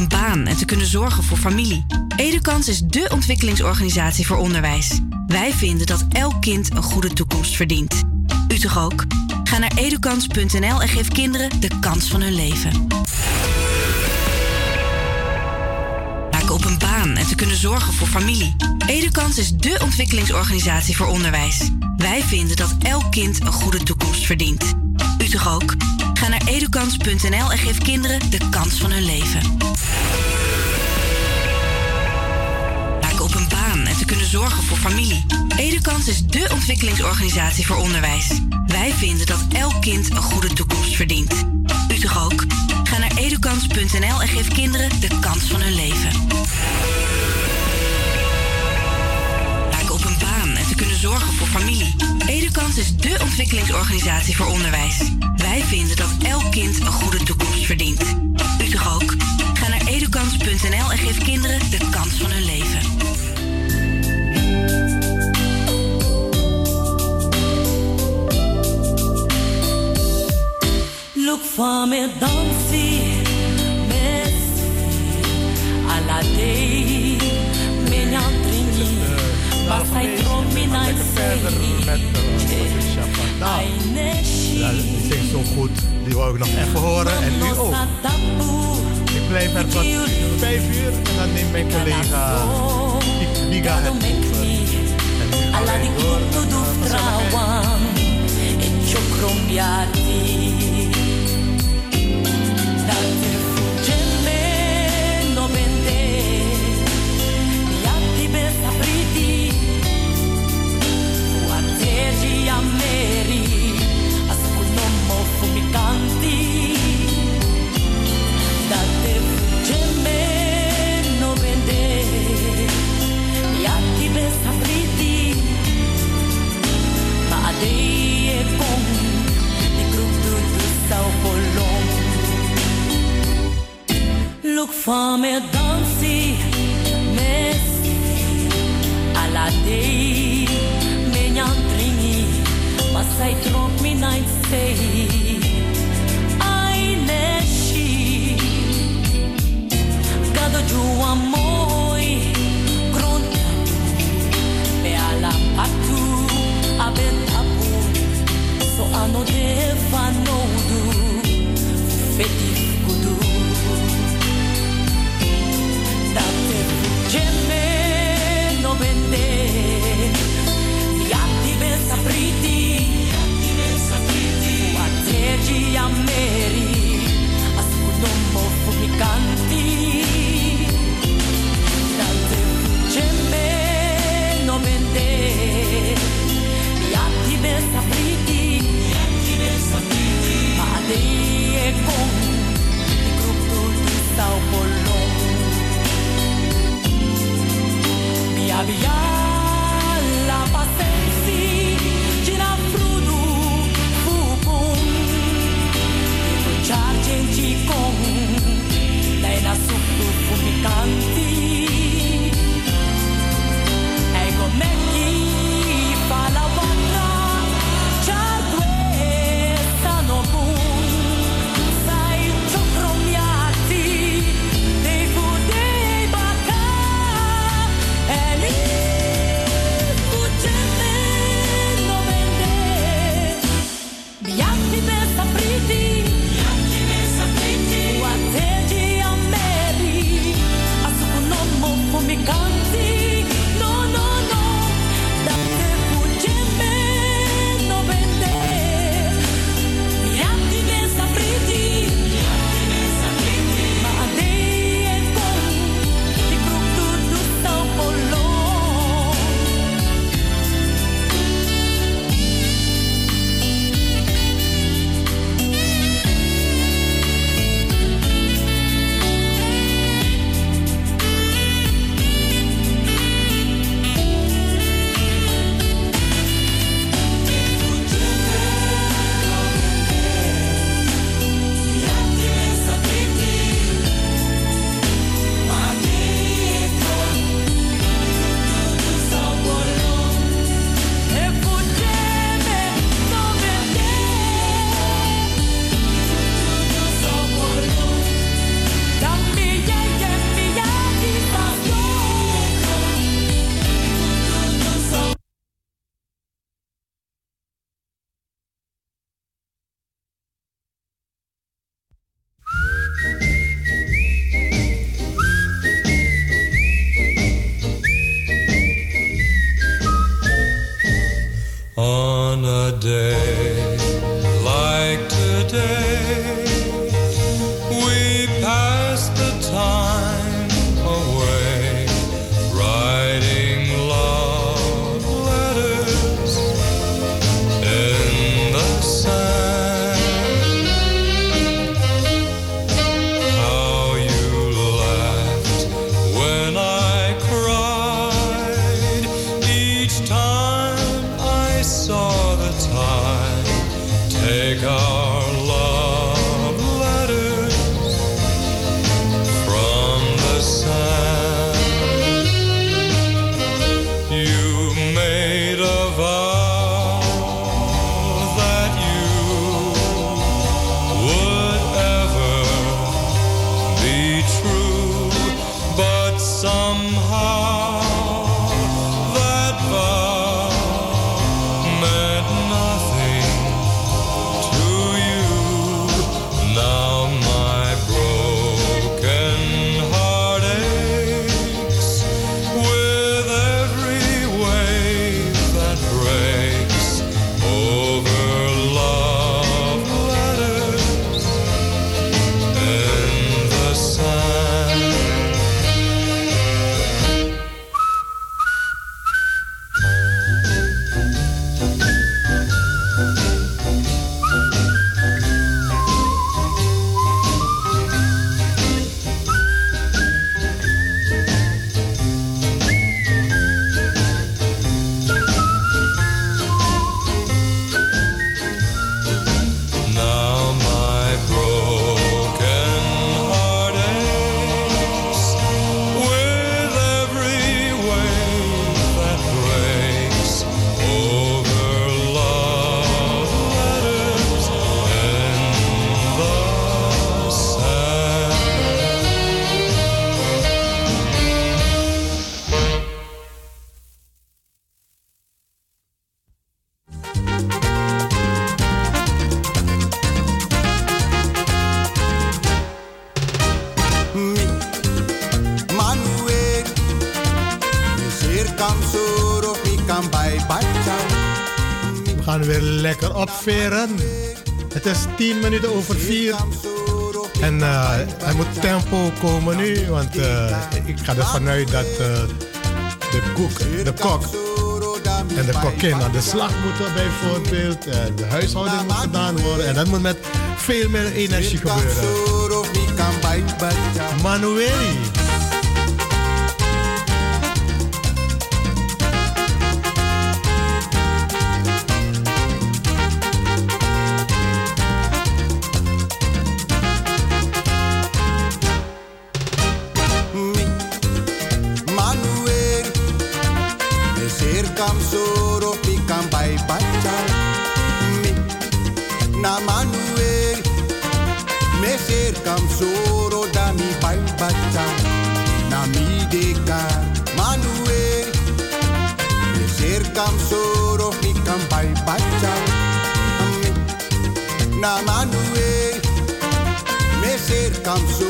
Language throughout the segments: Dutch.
een baan en te kunnen zorgen voor familie. Edukans is dé ontwikkelingsorganisatie voor onderwijs. Wij vinden dat elk kind een goede toekomst verdient. U toch ook? Ga naar edukans.nl en geef kinderen de kans van hun leven. Maken op een baan en te kunnen zorgen voor familie. Edukans is dé ontwikkelingsorganisatie voor onderwijs. Wij vinden dat elk kind een goede toekomst verdient. U toch ook? Ga naar edukans.nl en geef kinderen de kans van hun leven. Maken op een baan en te kunnen zorgen voor familie. Edukans is dé ontwikkelingsorganisatie voor onderwijs. Wij vinden dat elk kind een goede toekomst verdient. U toch ook? Ga naar edukans.nl en geef kinderen de kans van hun leven. Zorgen voor familie. Edukans is dé ontwikkelingsorganisatie voor onderwijs. Wij vinden dat elk kind een goede toekomst verdient. U toch ook? Ga naar edukans.nl en geef kinderen de kans van hun leven. Look for me, don't see ne altrini ma sai troppi night verder met uh, Patricia van Dam. Ja, die zingt zo goed. Die wil ik nog even horen. En nu ook. Ik blijf er tot vijf uur. En dan neemt mijn collega Liga het over. En nu di wij door Look for me dansi Messi alla dei me nyantrini ma sai troppi night stay. Ai neshi Gado giù a moi Gronta e alla patu abentapu so ano deva ameri ascolto un po' fufficanti tante me non vende piatti ben sapriti piatti ben sapriti. Ma dei e con il gruppo di Sao Paulo via via 10 minuten over 4. En uh, er moet tempo komen nu, want uh, ik ga ervan uit dat uh, de, koek, de kok en de kokkin aan de slag moeten bijvoorbeeld. de huishouding moet gedaan worden en dat moet met veel meer energie gebeuren. Manueli. nam soro ni kan bai bacha na manue me ser kam so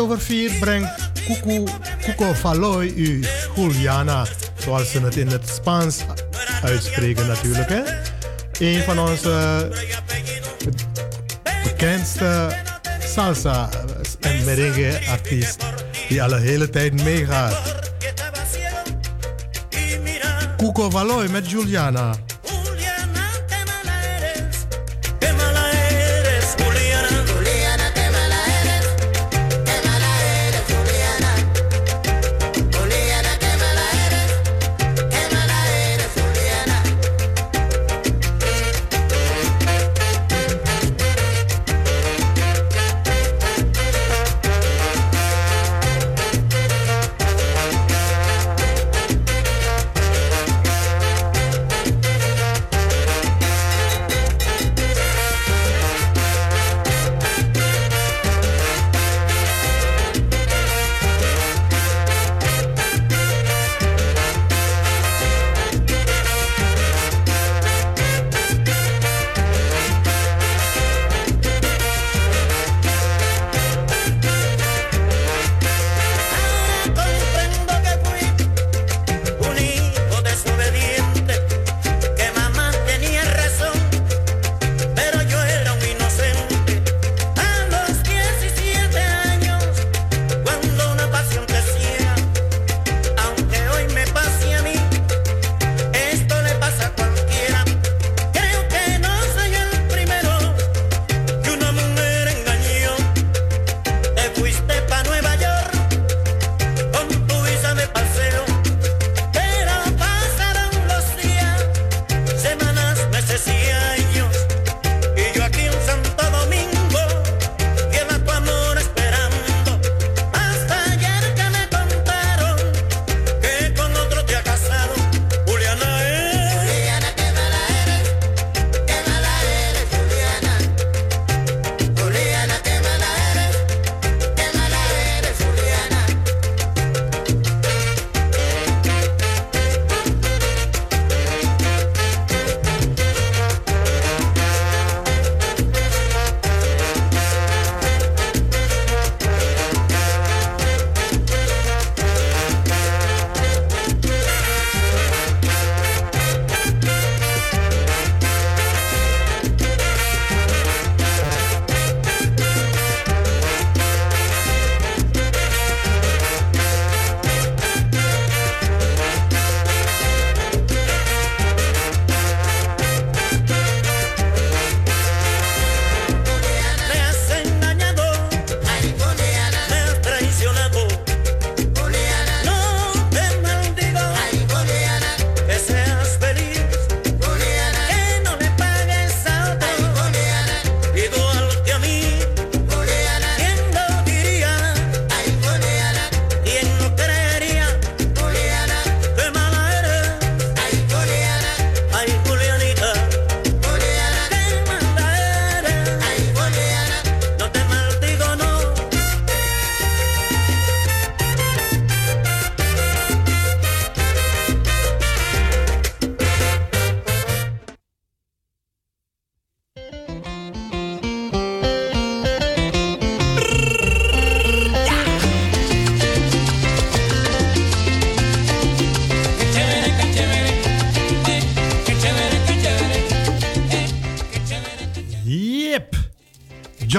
over vier brengt Kuku, Kuko Faloy u Juliana. Zoals ze het in het Spaans uitspreken natuurlijk. Hè? Een van onze bekendste salsa en merengue artiest die al een hele tijd meegaat. Kuko Faloy met Juliana.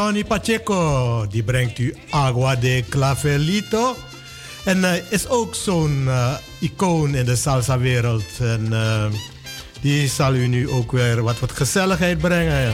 Johnny Pacheco. Die brengt u Agua de Clavelito. En uh, is ook zo'n uh, icoon in de salsa-wereld. En uh, die zal u nu ook weer wat, wat gezelligheid brengen. Ja,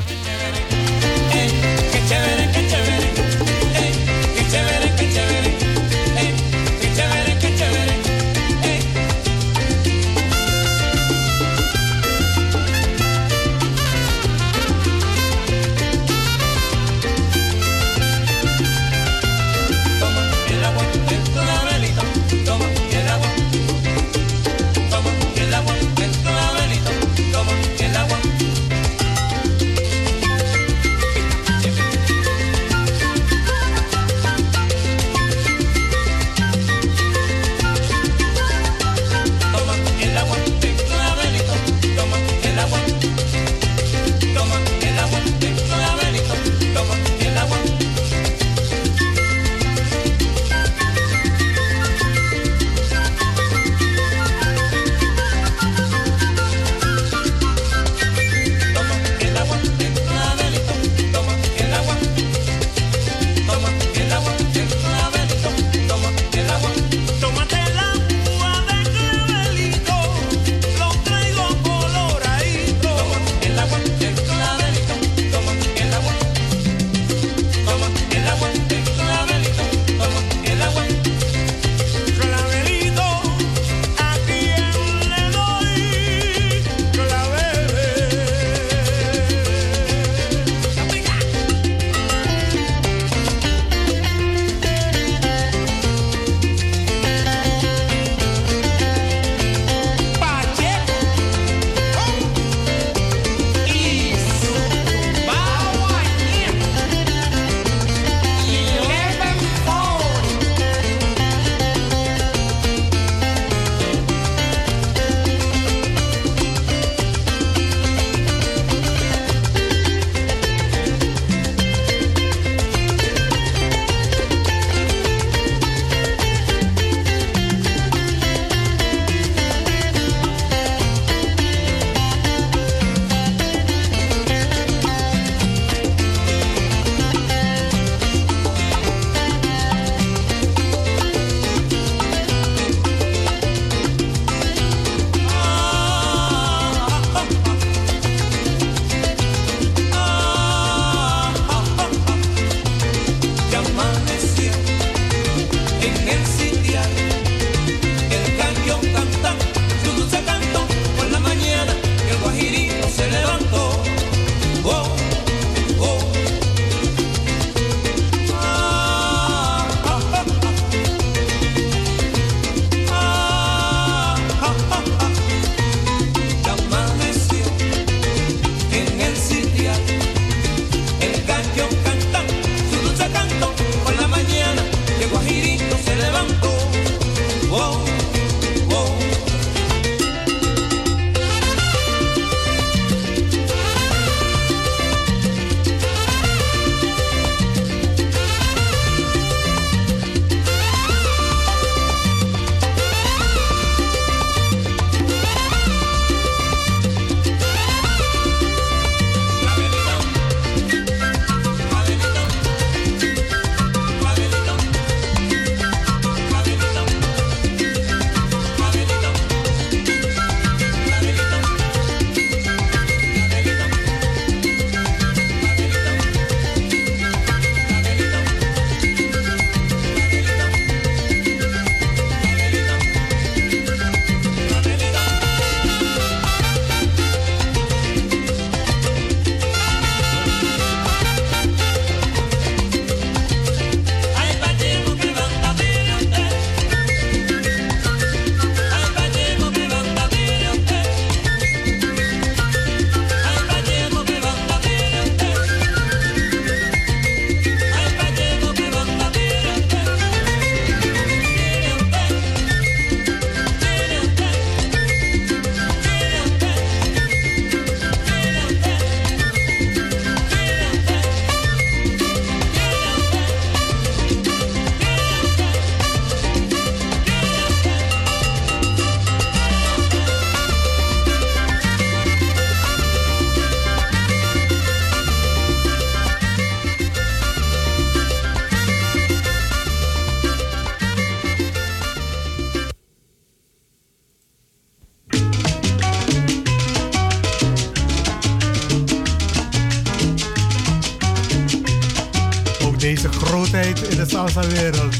salsa wereld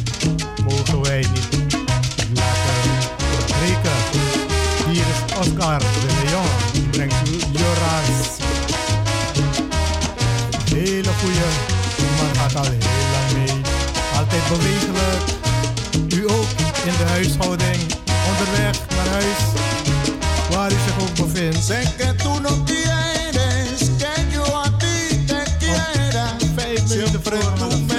mogen wij niet laten breken. Hier is Oscar de Leon, brengt u Joras. Hele goede, maar gaat al heel lang mee. Altijd bewegelijk, u ook in de huishouding, onderweg naar huis, waar u zich ook bevindt. toen que tu no quieres, que yo a ti te oh, quiera. Vijf minuten voor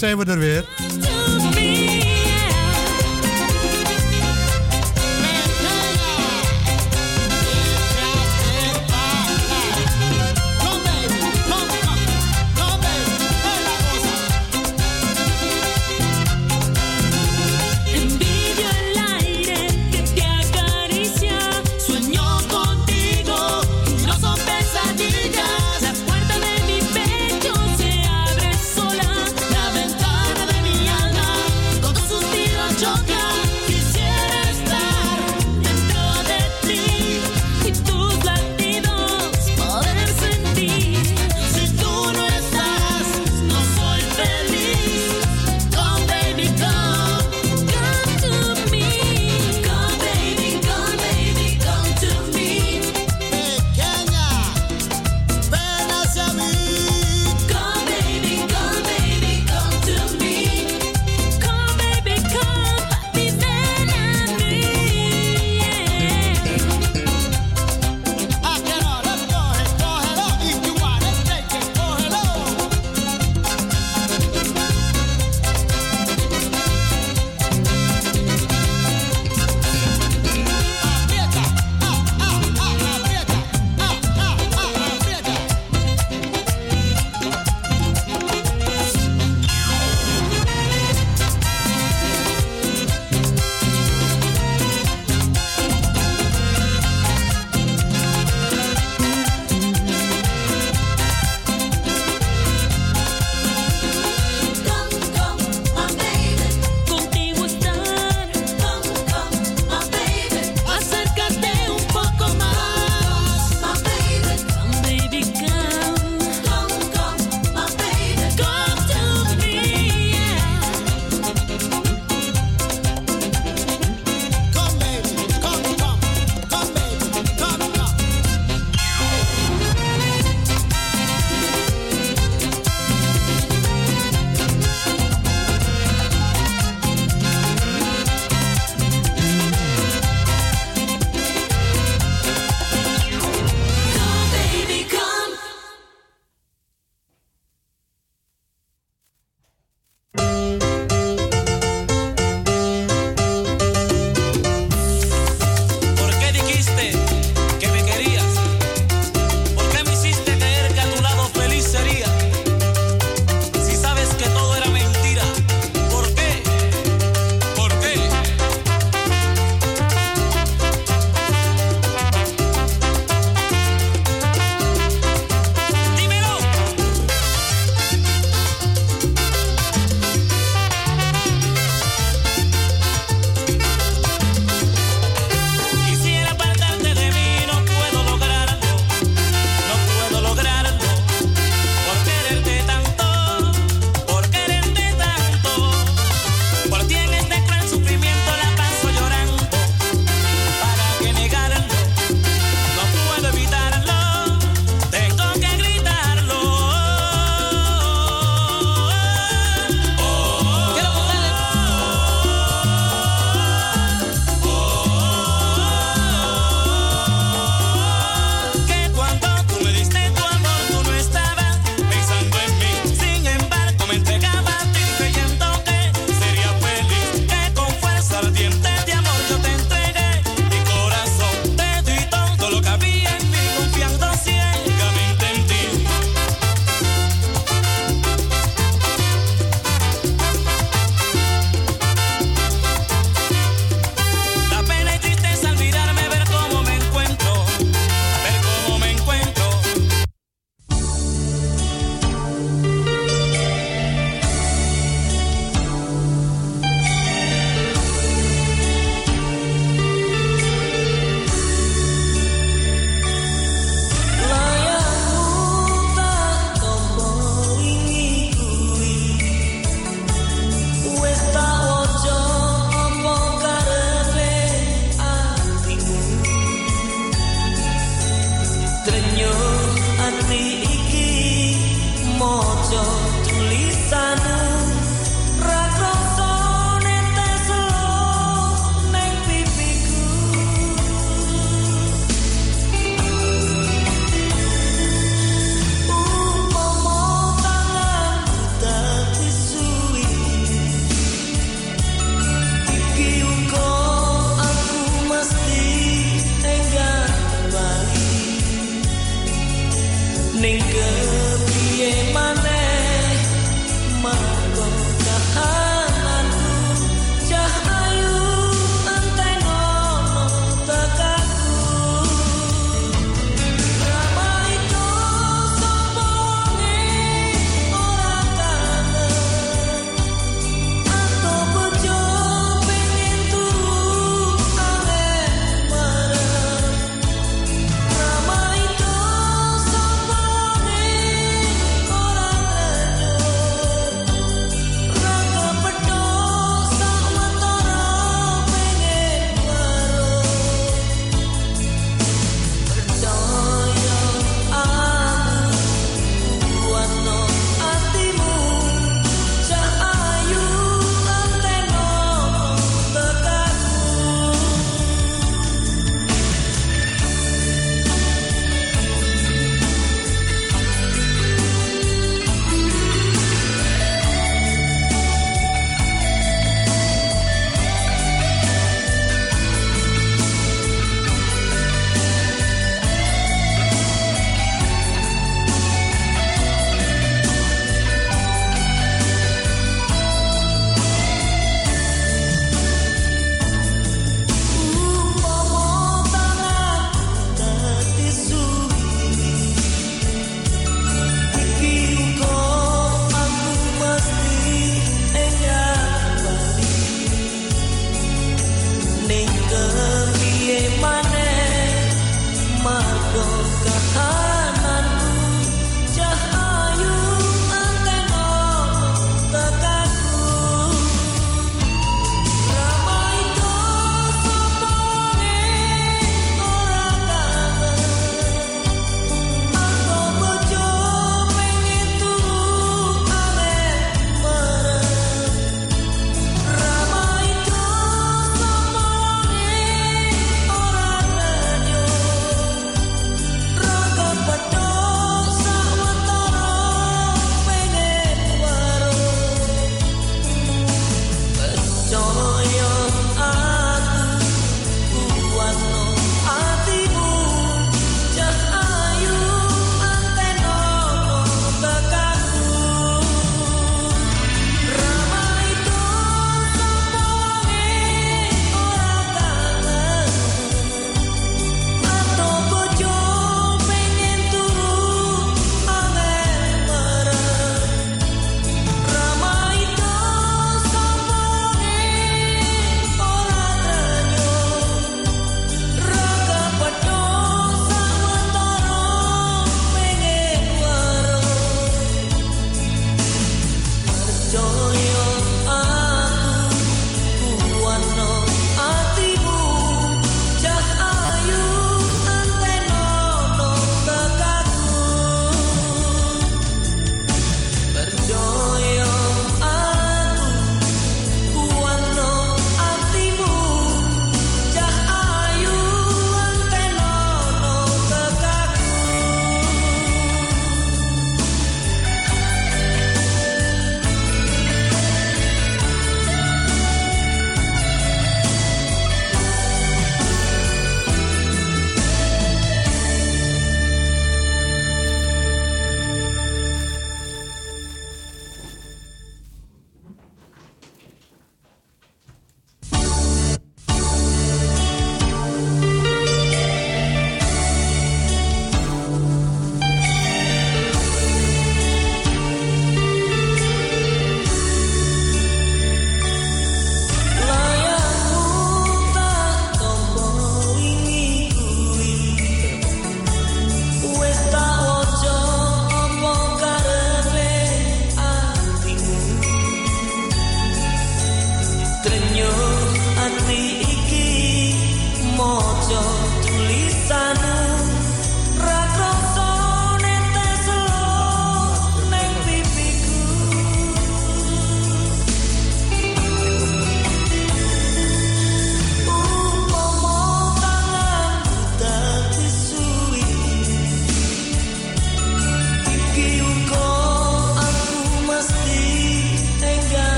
zijn we er weer.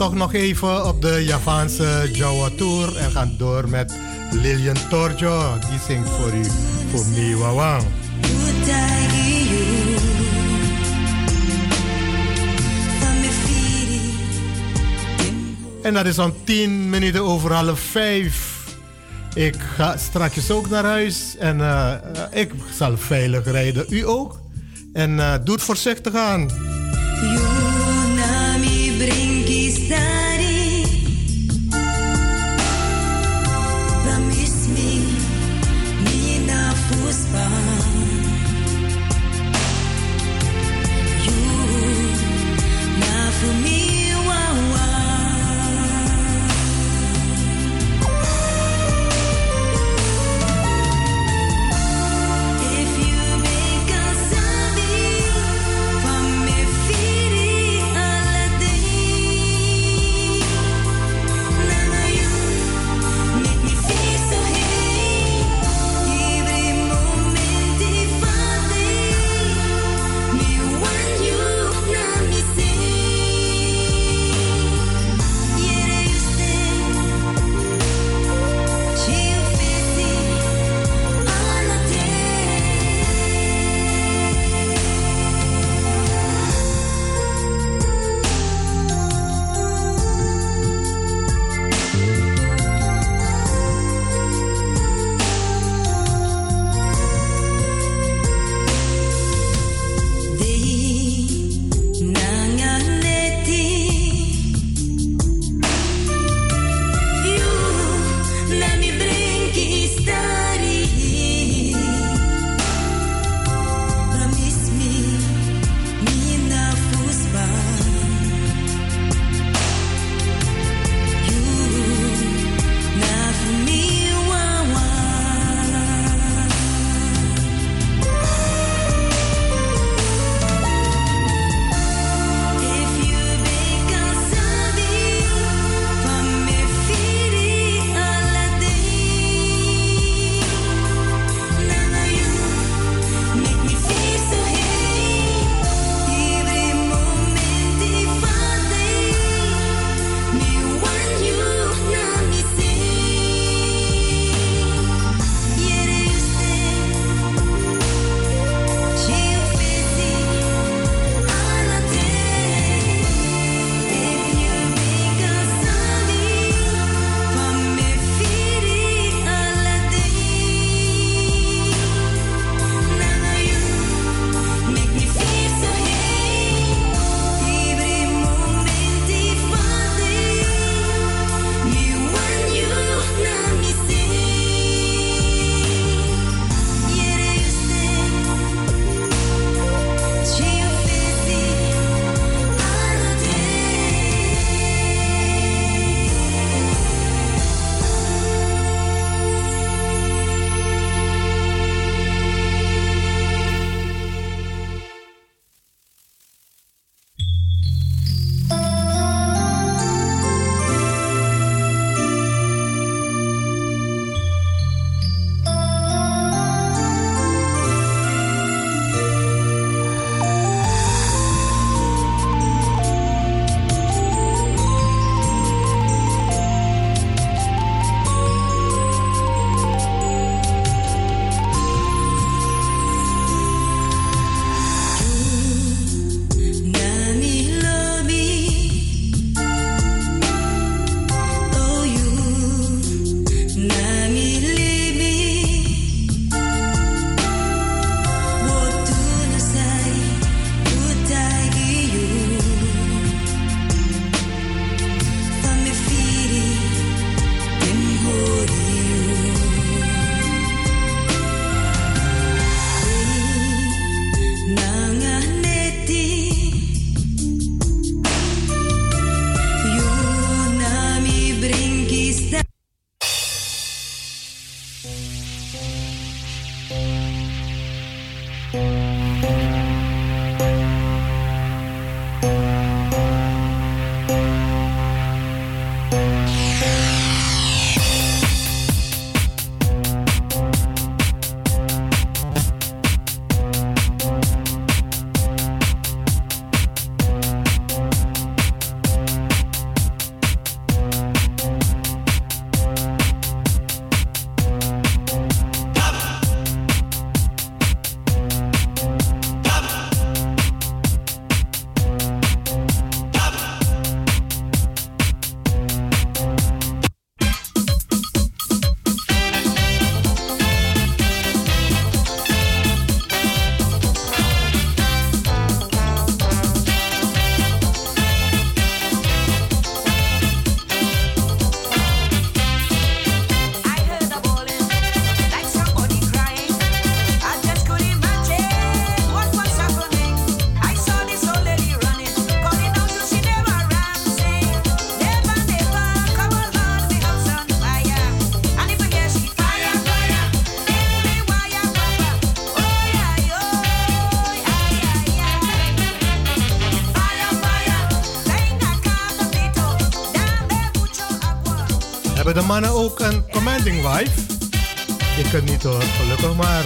Toch nog even op de Javaanse Jawa Tour en gaan door met Lilian Torjo. Die zingt voor u, voor Miwawang. En dat is om tien minuten over half vijf. Ik ga straks ook naar huis en uh, ik zal veilig rijden. U ook? En uh, doe het voorzichtig aan. Commanding wife? Je kunt niet hoor, gelukkig maar.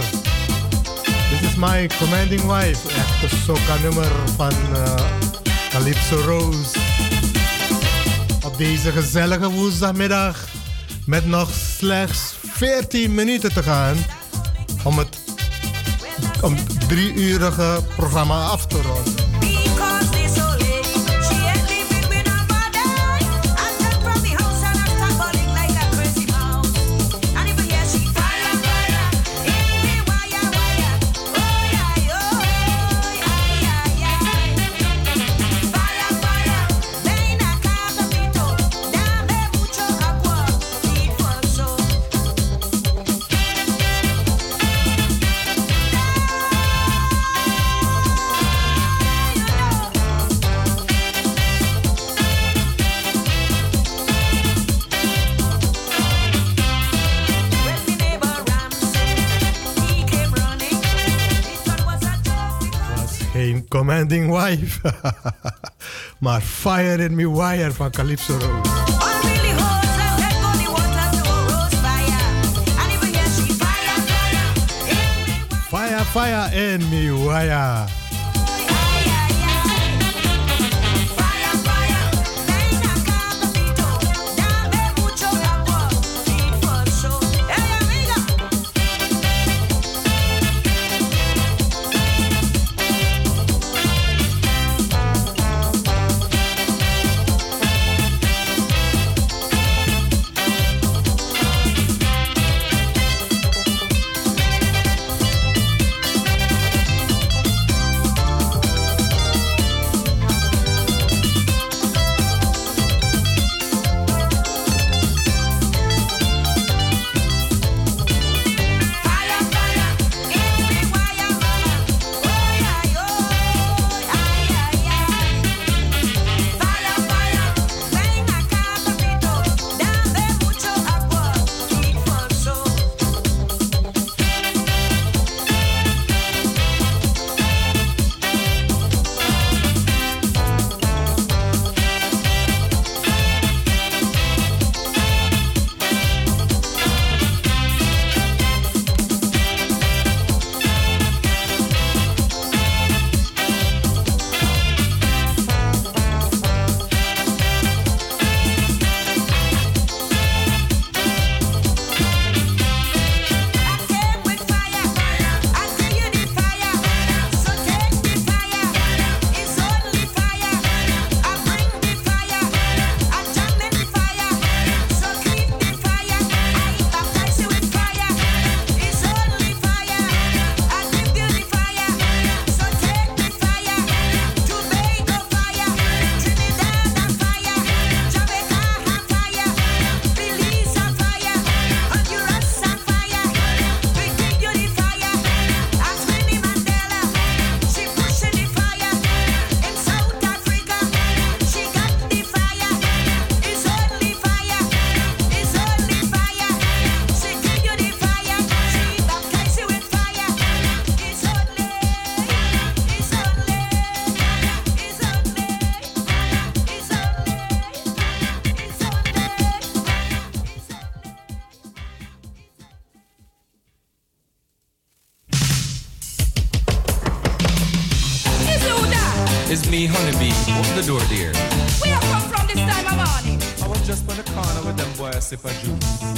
This is my commanding wife. Echt soca nummer van uh, Calypso Rose. Op deze gezellige woensdagmiddag. Met nog slechts 14 minuten te gaan. Om het om drie uurige programma af te ronden. Commanding wife. maar Fire in Me Wire van Calypso Rose. Fire, fire in me wire.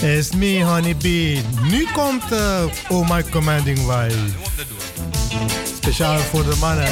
It's me, Honeybee. Nu komt uh, Oh My Commanding Wife. Speciaal voor de mannen.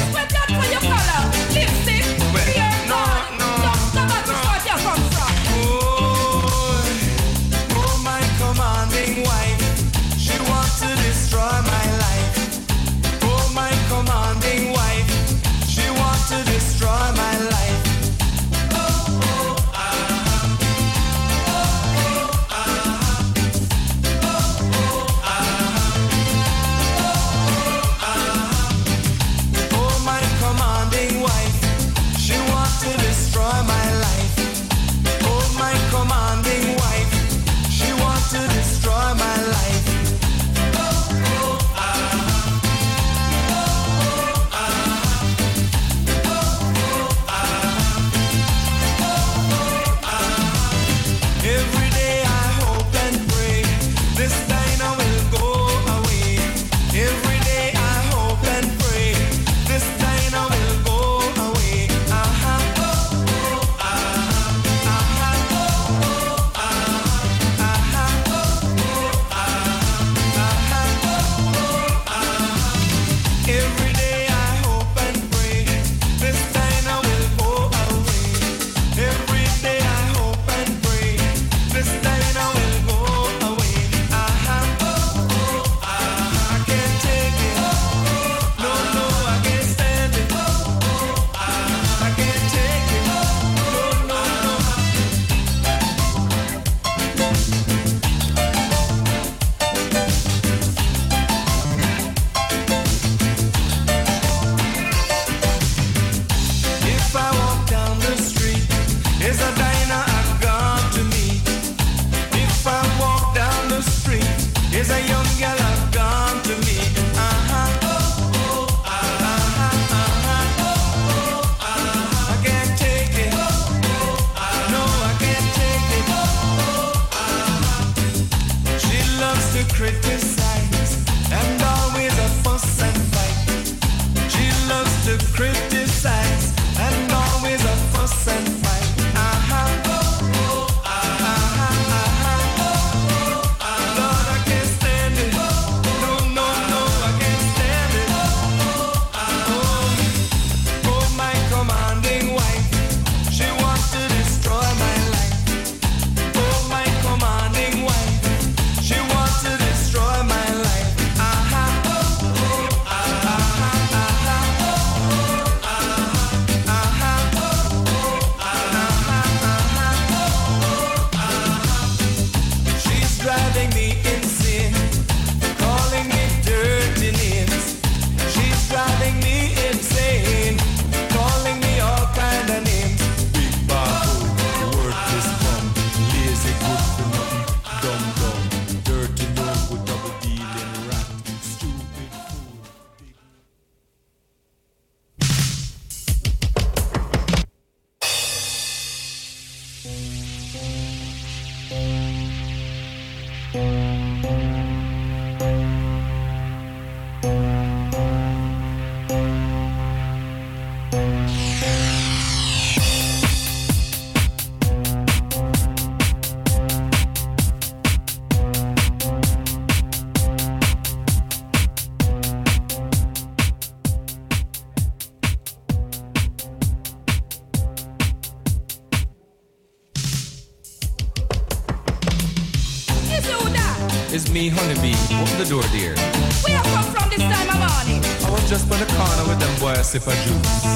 c'est pas Joe.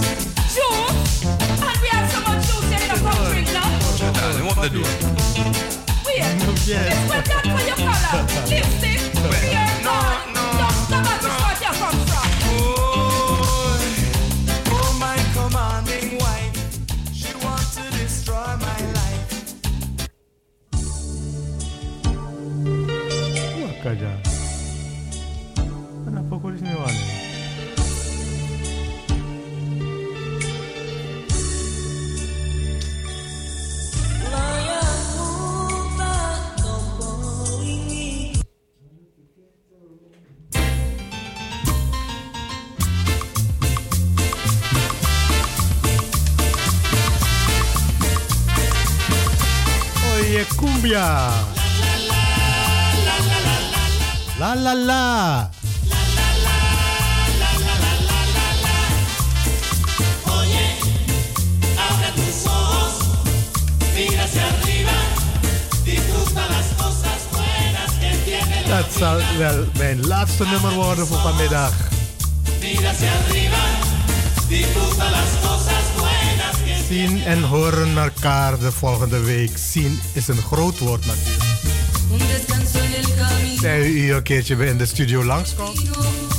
is een groot woord natuurlijk. Zijn u hier een keertje weer in de studio langskomen?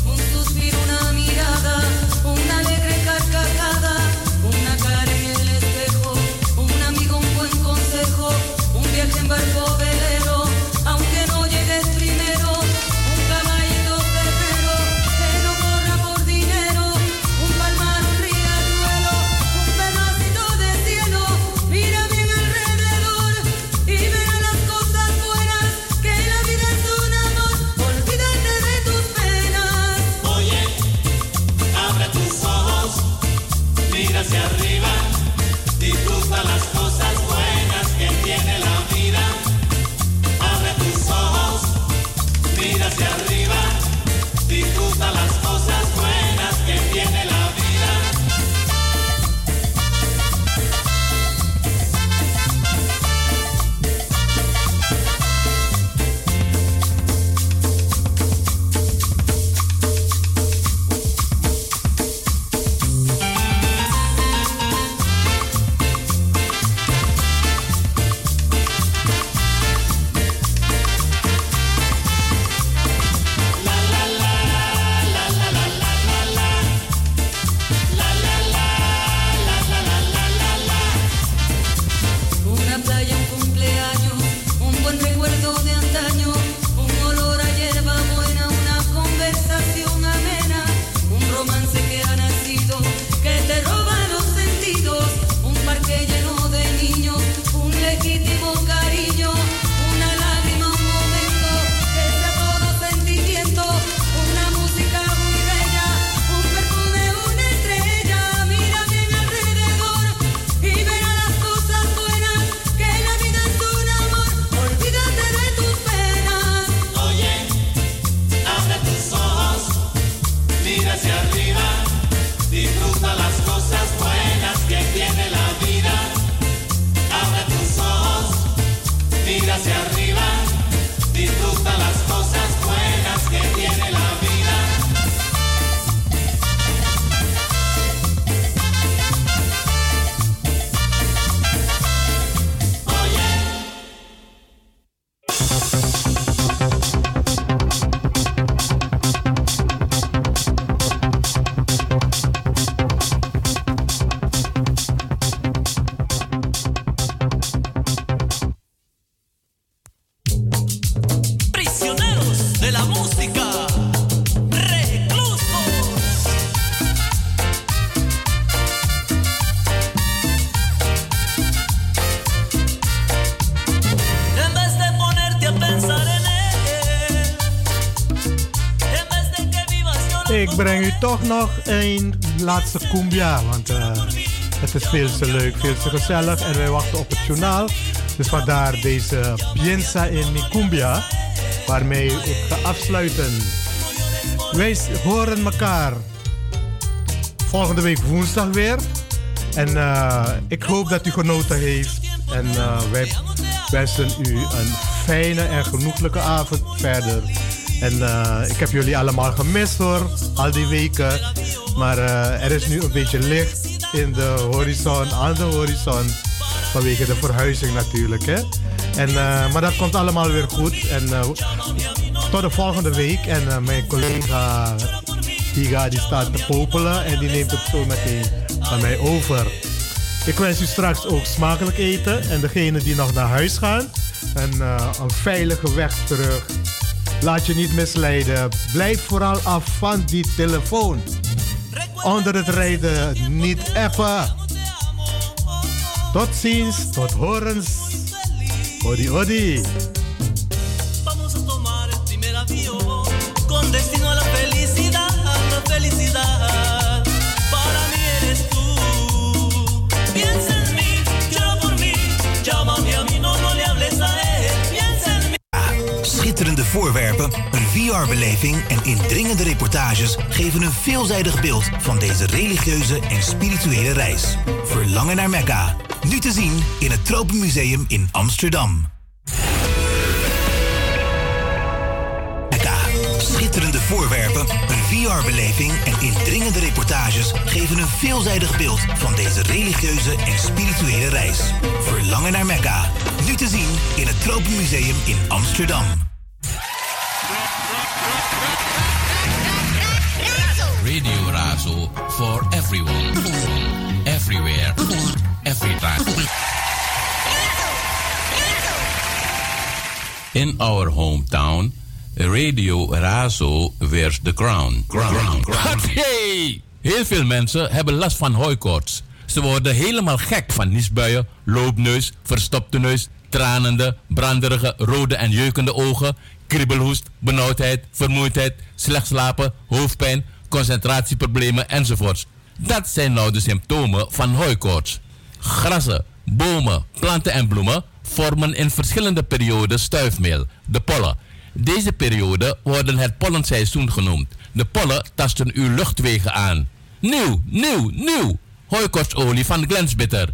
toch nog een laatste cumbia. Want eh, het is veel te leuk, veel te gezellig. En wij wachten op het journaal. Dus vandaar deze Piensa in mi cumbia. Waarmee ik ga afsluiten. Wij horen elkaar volgende week woensdag weer. En eh, ik hoop dat u genoten heeft. En eh, wij wensen u een fijne en genoeglijke avond verder. En ik heb jullie allemaal gemist hoor al die weken. Maar uh, er is nu een beetje licht in de horizon, aan de horizon. Vanwege de verhuizing natuurlijk. Hè? En, uh, maar dat komt allemaal weer goed. En tot de volgende week. En mijn collega Tiga die staat te popelen en die neemt het zo meteen van mij over. Ik wens u straks ook smakelijk eten. En degenen die nog naar huis gaan, een veilige weg terug. Laat je niet misleiden. Blijf vooral af van die telefoon. Onder het rijden niet appen. Tot ziens, tot horens. Odi, odi. VR-beleving en indringende reportages geven een veelzijdig beeld van deze religieuze en spirituele reis. Verlangen naar Mekka. Nu te zien in het Tropenmuseum in Amsterdam. Mekka. Schitterende voorwerpen, een VR-beleving en indringende reportages geven een veelzijdig beeld van deze religieuze en spirituele reis. Verlangen naar Mekka. Nu te zien in het Tropenmuseum in Amsterdam. Radio Razo for everyone, everywhere, every time. In our hometown, Radio Razo wears the crown. crown, crown, crown. Hey! Heel veel mensen hebben last van hooikoorts. Ze worden helemaal gek van niesbuien, loopneus, verstopte neus, tranende, branderige, rode en jeukende ogen, kriebelhoest, benauwdheid, vermoeidheid, slecht slapen, hoofdpijn, concentratieproblemen enzovoorts. Dat zijn nou de symptomen van hooikoorts. Grassen, bomen, planten en bloemen vormen in verschillende perioden stuifmeel, de pollen. Deze perioden worden het pollenseizoen genoemd. De pollen tasten uw luchtwegen aan. Nieuw, nieuw, nieuw! Hooikoortsolie van Glensbitter.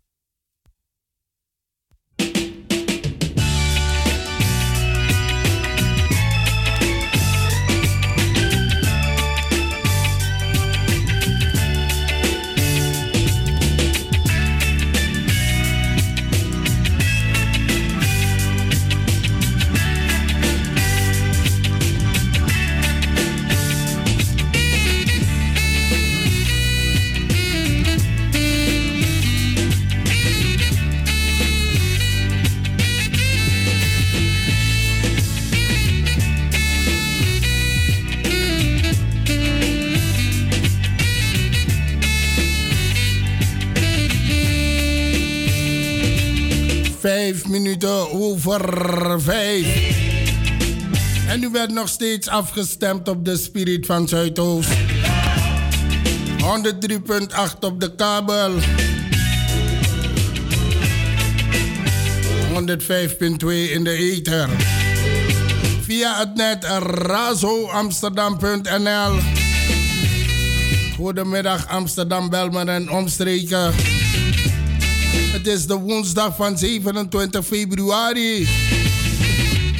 Minuten over vijf. En u werd nog steeds afgestemd op de Spirit van Zuidoost. 103.8 op de kabel. 105.2 in de ether. Via het net razoamsterdam.nl. Goedemiddag Amsterdam, Belmer en omstreken. Het is de woensdag van 27 februari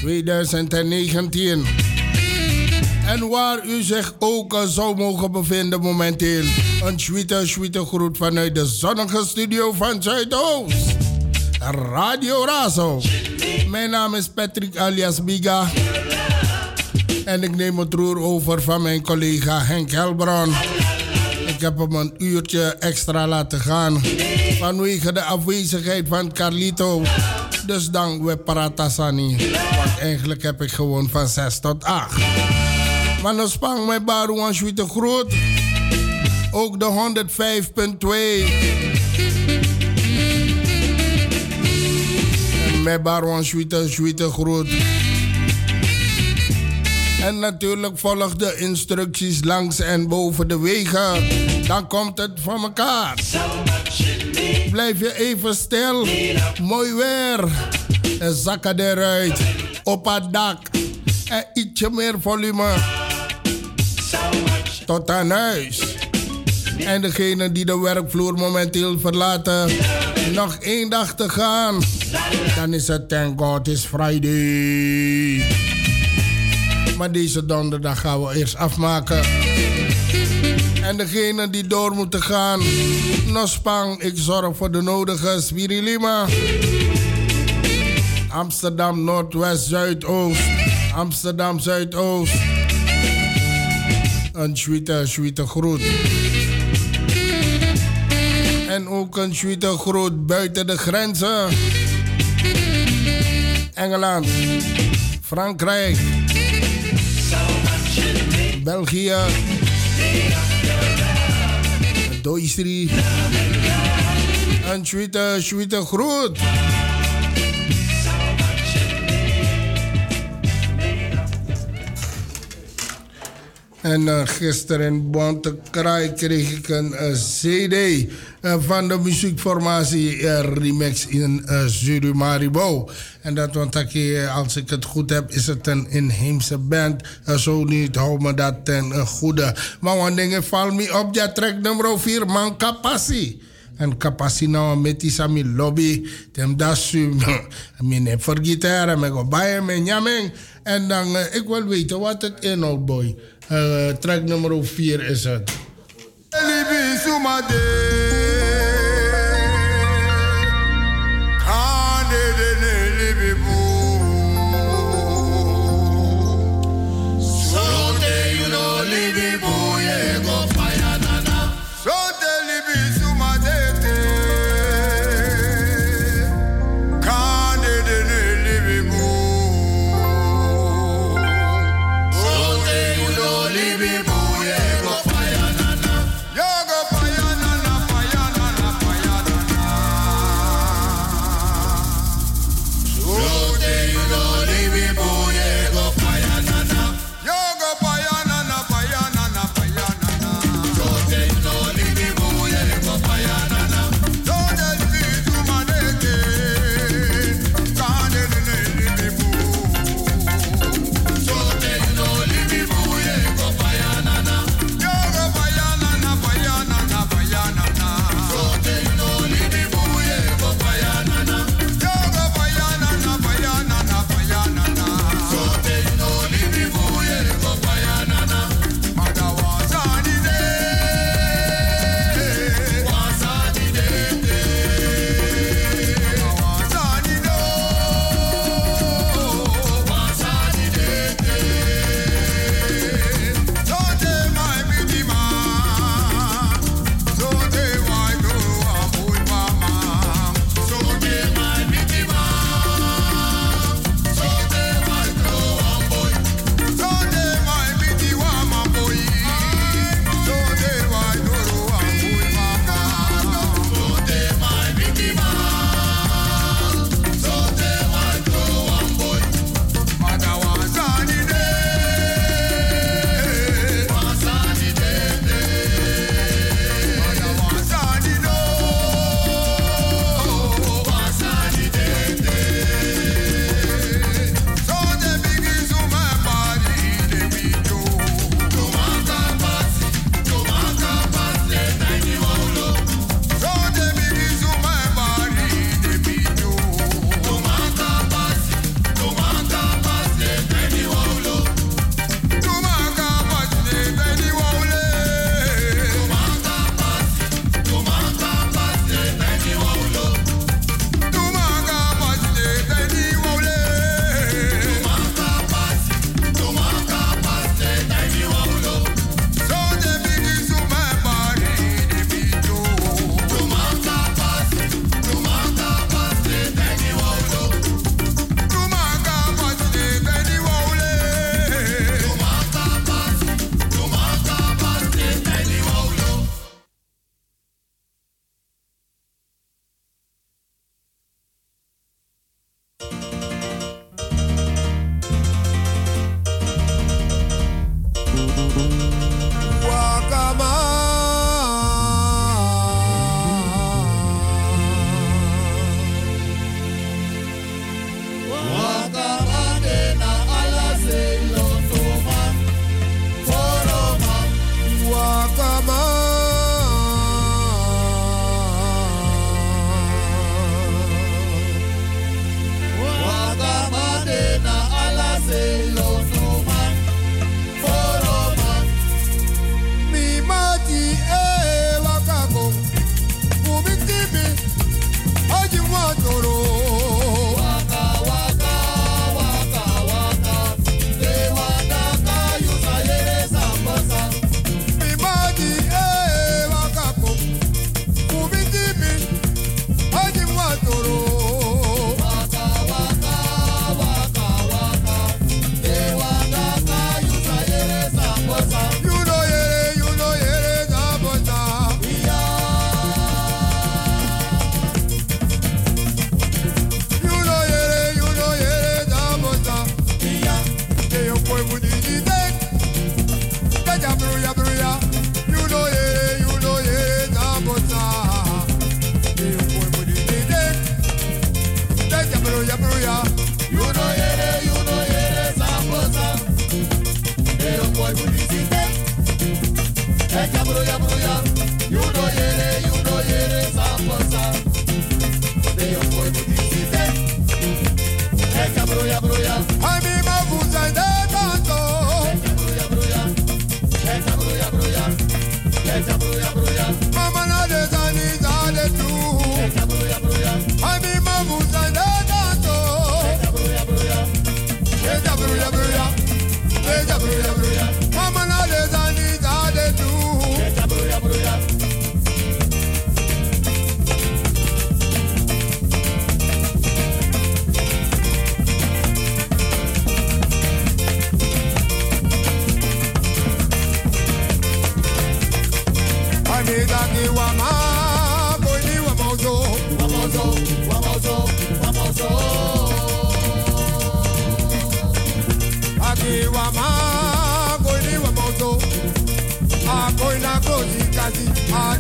2019. En waar u zich ook zou mogen bevinden momenteel. Een sweete, sweete groet vanuit de zonnige studio van Zuidoost. Radio Razo. Mijn naam is Patrick alias Biga. En ik neem het roer over van mijn collega Henk Helbron. Ik heb hem een uurtje extra laten gaan. Vanwege de afwezigheid van Carlito. Dus dan we Paratasani. Want eigenlijk heb ik gewoon van 6 tot 8. Maar dan spang mijn baru aan Schwiete groot. Ook de 105.2. En mijn baru aan Schwiete, Schwiete groot. En natuurlijk volg de instructies langs en boven de wegen. Dan komt het van elkaar. Blijf je even stil. Mooi weer. En zakken eruit. Op het dak. En ietsje meer volume. Tot aan huis. En degene die de werkvloer momenteel verlaten, nog één dag te gaan. Dan is het thank God is Friday. Maar deze donderdag gaan we eerst afmaken. En degene die door moeten gaan, Nospang, ik zorg voor de nodige Spirilima. Amsterdam Noordwest Zuidoost. Amsterdam Zuidoost. Een sweete, sweete groet. En ook een sweete groet buiten de grenzen. Engeland, Frankrijk, België, Duitsland. Een sweete, sweete groet. En uh, gisteren in Bontekraai kreeg ik een uh, CD uh, van de muziekformatie Remix in uh, Zurumaribo. En dat, want als ik het goed heb, is het een inheemse band. zo niet, hou me dat ten goede. Maar wat dingen valt me op, ja, track nummer 4, Man Kapassi. En kapassi nou met die lobby. Tem dat su. Mine voor gitaar. Me go bij me nyameng. En dan, ik wil weten wat het inhoudt, boy. Uh, track nummer 4 is het. Libi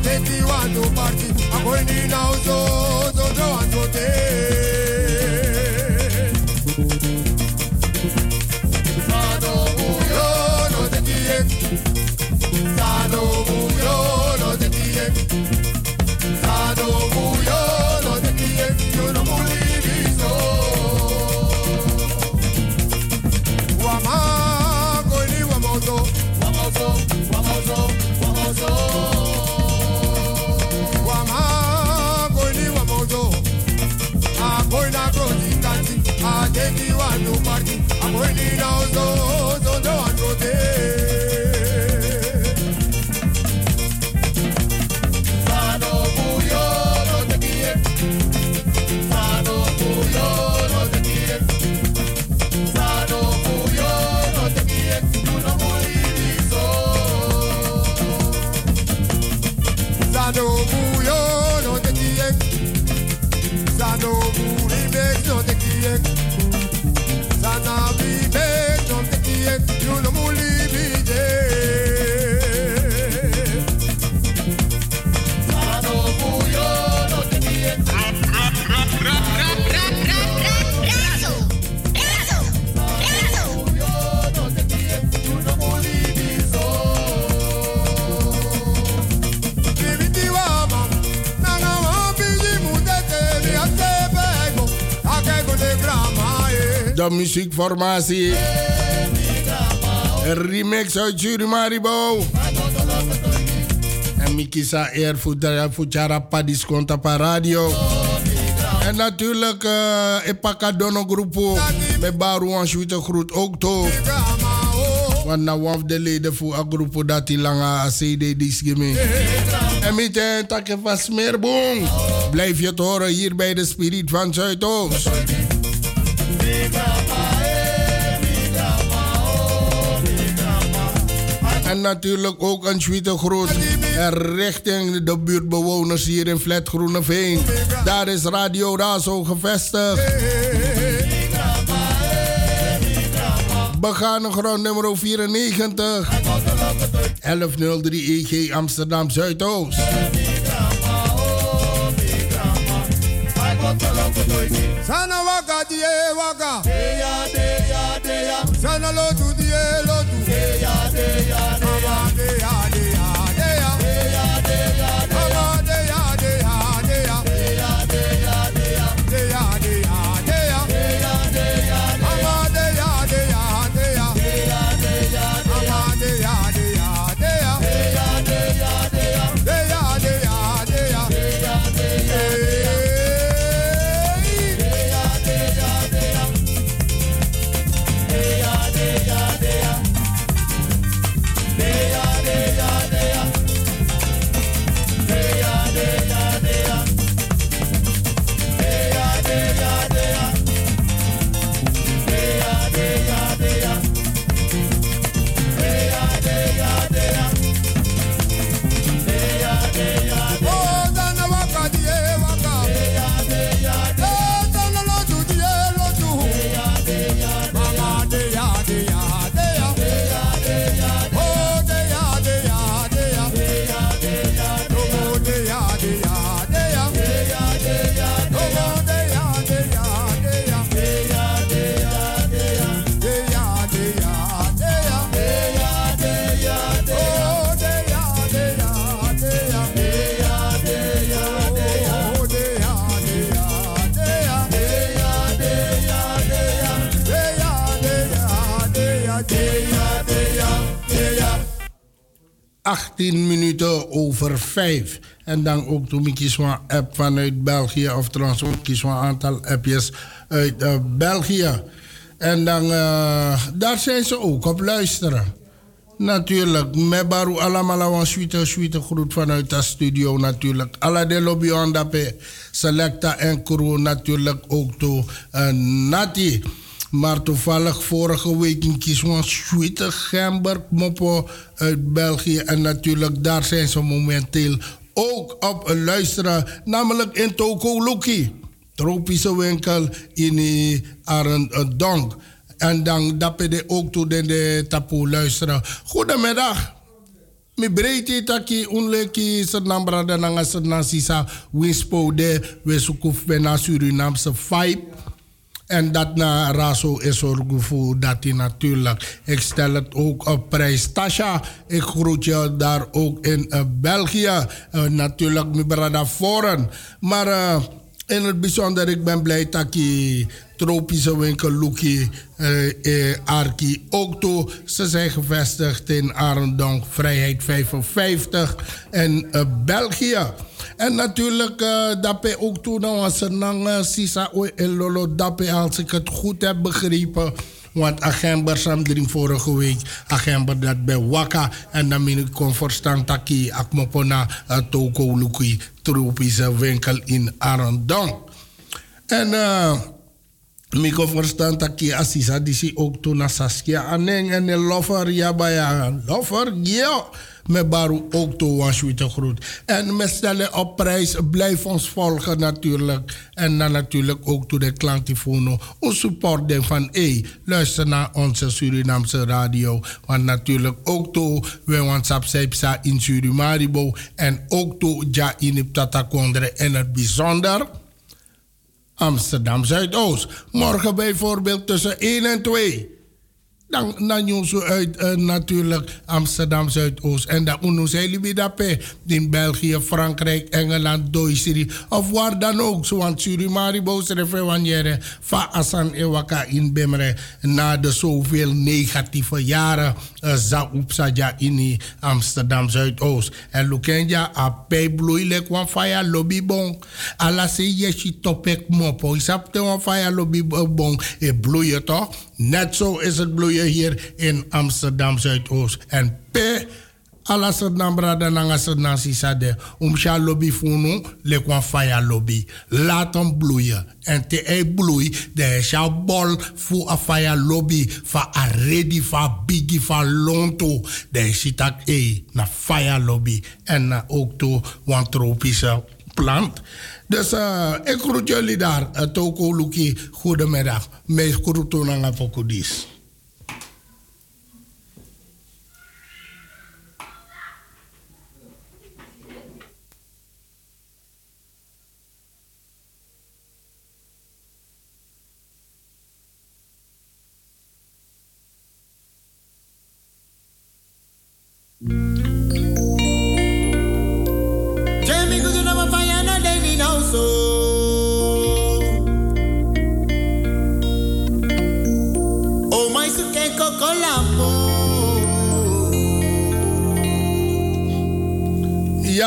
A te ti wa no party. A go ni na so so so an so te. De muziekformatie. Een remix uit Jurimaribo. En Mikisa Air Fujara Padis Conta pa radio. En natuurlijk uh, Epaka Dono Groepo. Met Baru en Schuite Groet ook toch. Want nou of de leden voor een groep dat die lange CD disgeme. En met een takje van Smeerboom. Blijf je het horen hier bij de Spirit van Zuidoost. En natuurlijk ook een Schwiete groet richting de buurtbewoners hier in Flat Groeneveen. Daar is Radio Razo gevestigd. Begane grond nummer 94. 1103 EG Amsterdam Zuidoost. Sana waka die waka. Deya deya deya. Sana lotu die lotu. Deya. Deya vijf. En dan ook toen ik app vanuit België, of trouwens ook kies aantal appjes uit uh, België. En dan, uh, daar zijn ze ook op luisteren. Natuurlijk, met baru allemaal een suite, suite groet vanuit de studio natuurlijk. Alla de lobby on selecta en crew natuurlijk ook toe. Nati. Maar toevallig vorige week in Kiswan suite Gemberg Mopo uit België. En natuurlijk daar zijn ze momenteel ook op luisteren. Namelijk in Toko Luki. Tropische winkel in Arendonk. En dan dat je ook toe de, tapoe luisteren. Goedemiddag. Mi breedte taki unleki senam brada nanga senam sisa winspo de we sukuf bena Surinamse vibe. En dat na raso is voor dat hij natuurlijk. Ik stel het ook op prijs. Tasha, ik groet je daar ook in uh, België. Uh, natuurlijk, mijn brada Foren. Maar uh, in het bijzonder, ik ben blij dat ik tropische winkel uh, uh, Arki ook toe. Ze zijn gevestigd in Arendonk, Vrijheid 55 in uh, België. En natuurlijk, uh, dat ook toen was er nog Sisa en Lolo Dape, als ik het goed heb begrepen. Want agenda samdring vorige week, agenda dat bij Waka. En dan ben ik dat ik akmopona toko luki tropische winkel in Arendonk. En uh, ik kon verstaan dat assisa die ook toen naar Saskia Aneng en de lover, ja, bij lover, ja met Baru ook toe was te groet. En we stellen op prijs, blijf ons volgen natuurlijk. En dan natuurlijk ook toe de klantifono. Ons support van, hé, luister naar onze Surinaamse radio. Want natuurlijk ook toe, we WhatsApp Sepsa in Surimaribo. En ook toe, ja in Tatakondre in het bijzonder. Amsterdam Zuidoost. Morgen bijvoorbeeld tussen 1 en 2 dan, dan je zo uit uh, natuurlijk Amsterdam Zuidoost. En dan uno dape in België, Frankrijk, Engeland, Duitsland. Of waar dan ook. Zoals Surimaribo, wanneer van Asan Ewaka in Bemre. Na de zoveel negatieve jaren. Uh, za upsaja in Amsterdam Zuidoost. En Lukenja, a bloei lek wan faya lobby bon. Ala se yeshi topek mopo. Isap te wan faya lobby bon. E bloeien toch? Net zo is het bloeien hier in Amsterdam Zuidoost. En P. Alla sedang berada nanga sedang sisa de um sha lobby funu le kwa fire lobby laat hem bloeien en te e bloei de sha bol fu a fire lobby fa a ready fa bigi fa lonto de sitak e na fire lobby en na ook to wan tropische plant dus uh, ik groet jullie daar. Uh, Toko Luki, goedemiddag. Mij groet aan Apokudis.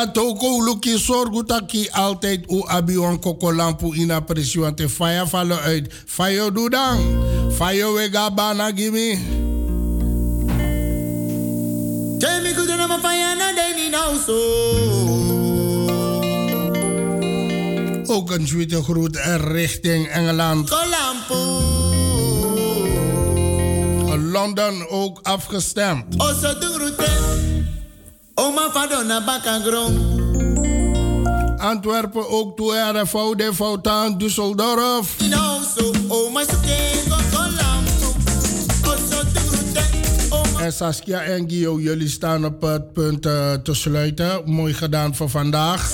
Ja, toko luki sorgu taki altijd u abi wan koko lampu ina presi want te fire vallen uit. Fire doe dan. Fire wega bana. Tell me good enough fire na deni now so. Ook een tweede groet richting Engeland. Kolampo. Londen ook afgestemd. Oso de route. Oma Fadona Bakagron. Antwerpen ook toe RFO, de Foutaan, Düsseldorf. En Saskia en Gio, jullie staan op het punt uh, te sluiten. Mooi gedaan voor vandaag.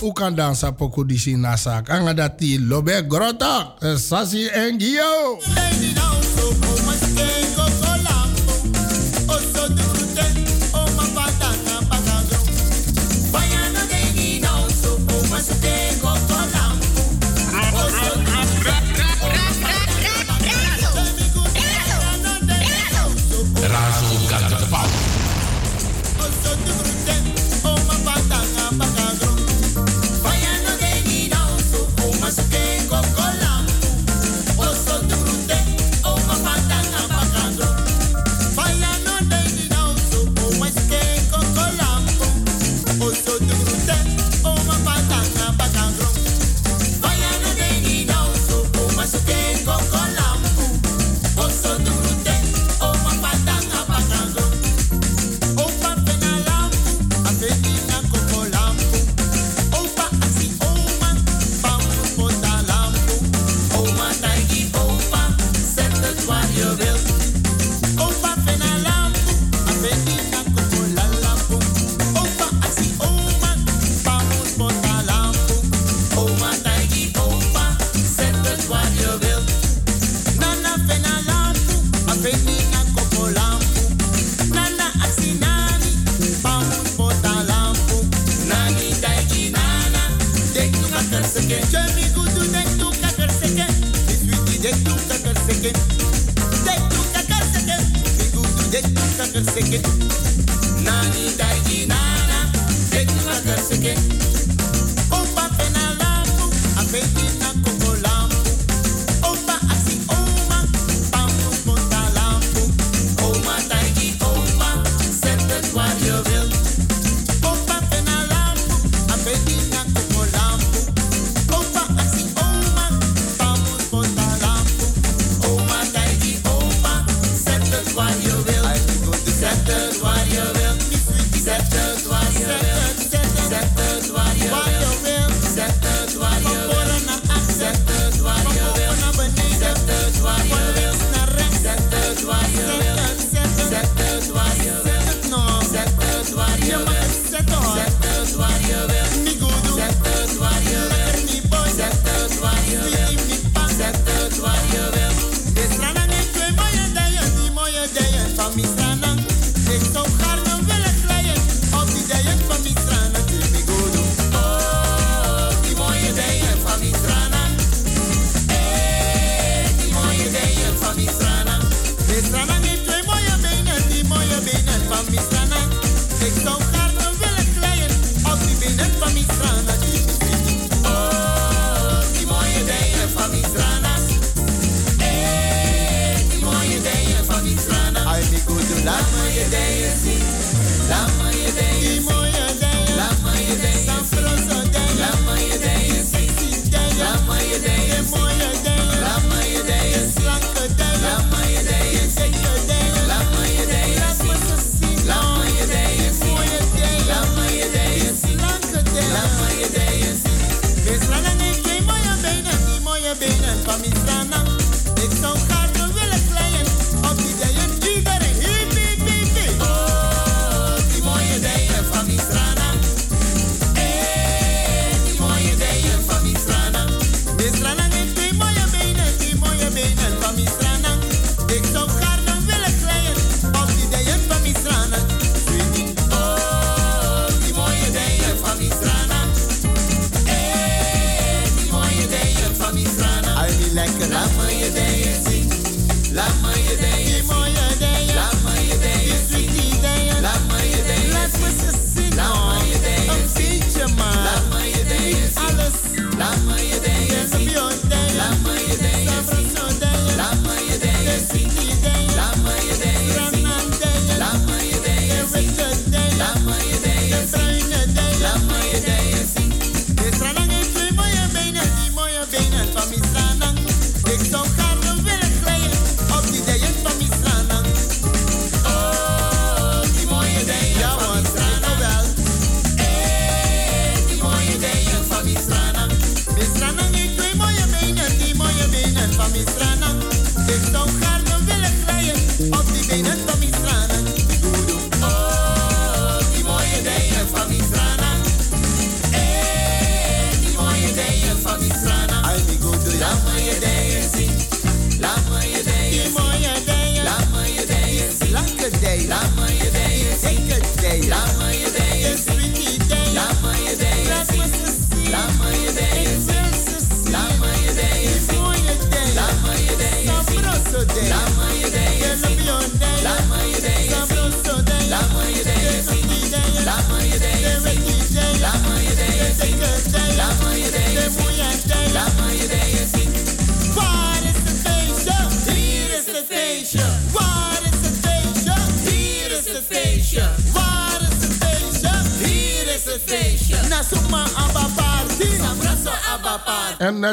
Hoe kan dan Sapoko die zien na zaak? Anga dat die lobe grota. Sassi en Gio.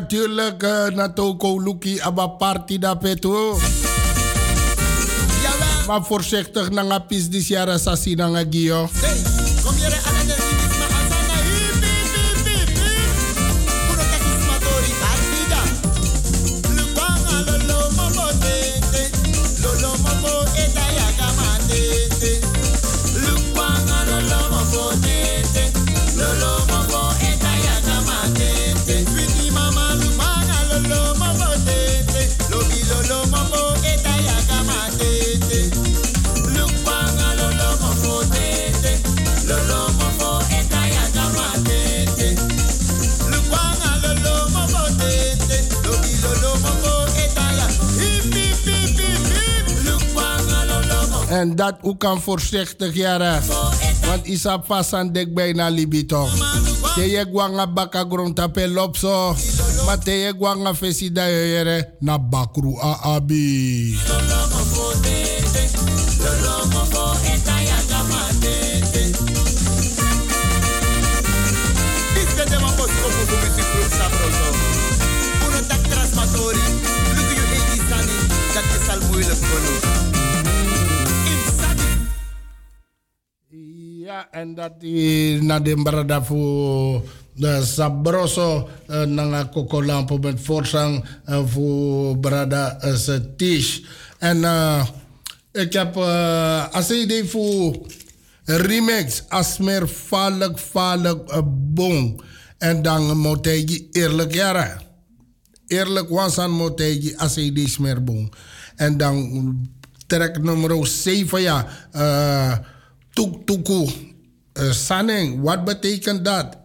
natuurlijk uh, eh, Natoko Luki Abba Party da peto. Maar voorzichtig, nanga pis dis jara sassi nanga gio. Hey. Dat ook kan voorzichtig jaren. Want isa pasan dek bijna libito. Te je gwanga baka grond tape lopso. Maar te je gwanga fesi da yere na bakru a en dat is na de brada de Sabroso uh, nanga kokolampo met voorzang voor brada uh, Tish. En uh, ik heb uh, als idee voor remix Asmer Valk Valk uh, Bong. En dan moet je eerlijk jaren. Eerlijk wansan moet je als idee Smerbong. En dan track nummer 7 ja. Uh, tuk tuku. Uh, Saneng, wat betekent dat?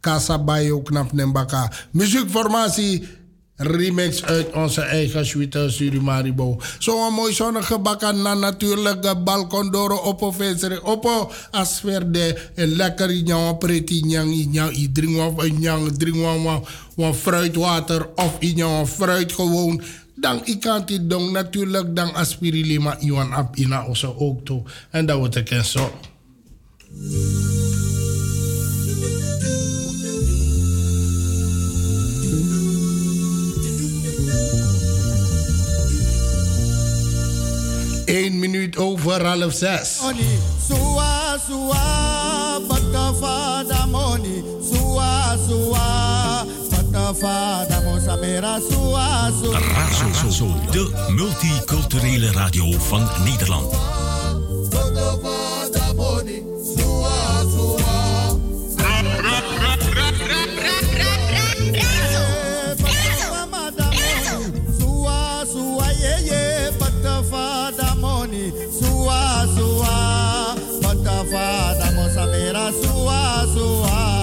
Kasabayo knap nembaka. Muziekformatie remix uit onze eigen suite Surimaribo. Zo'n mooi zonnige bakken na natuurlijk balkon doro op venster op asfer de lekker nyang pretty nyang nyang i drink wat nyang drink wat wat fruitwater of nyang fruit gewoon dan ik kan dit doen natuurlijk dan aspirilima iwan ap ina oso ook toe en dat wordt ik zo. Eén minuut over half zes. Sua, sua, patafada moni. Sua, sua, patafada mosamera. Sua, sua. Razo, de multiculturele radio van Nederland. Sua, sua.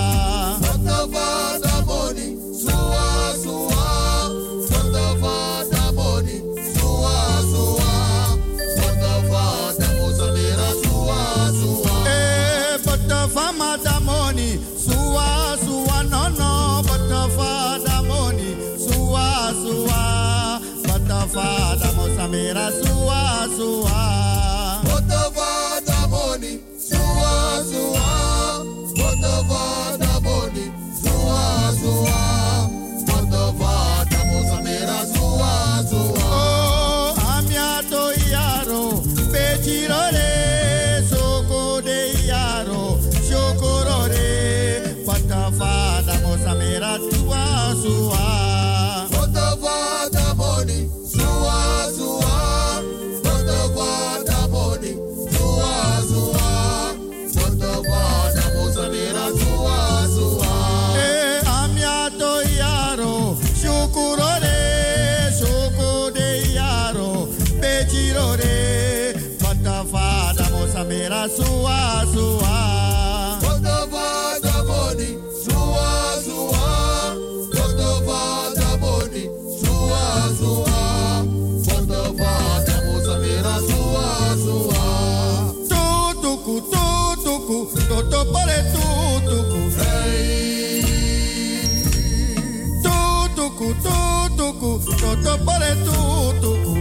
Tutuku, toto pare tutuku.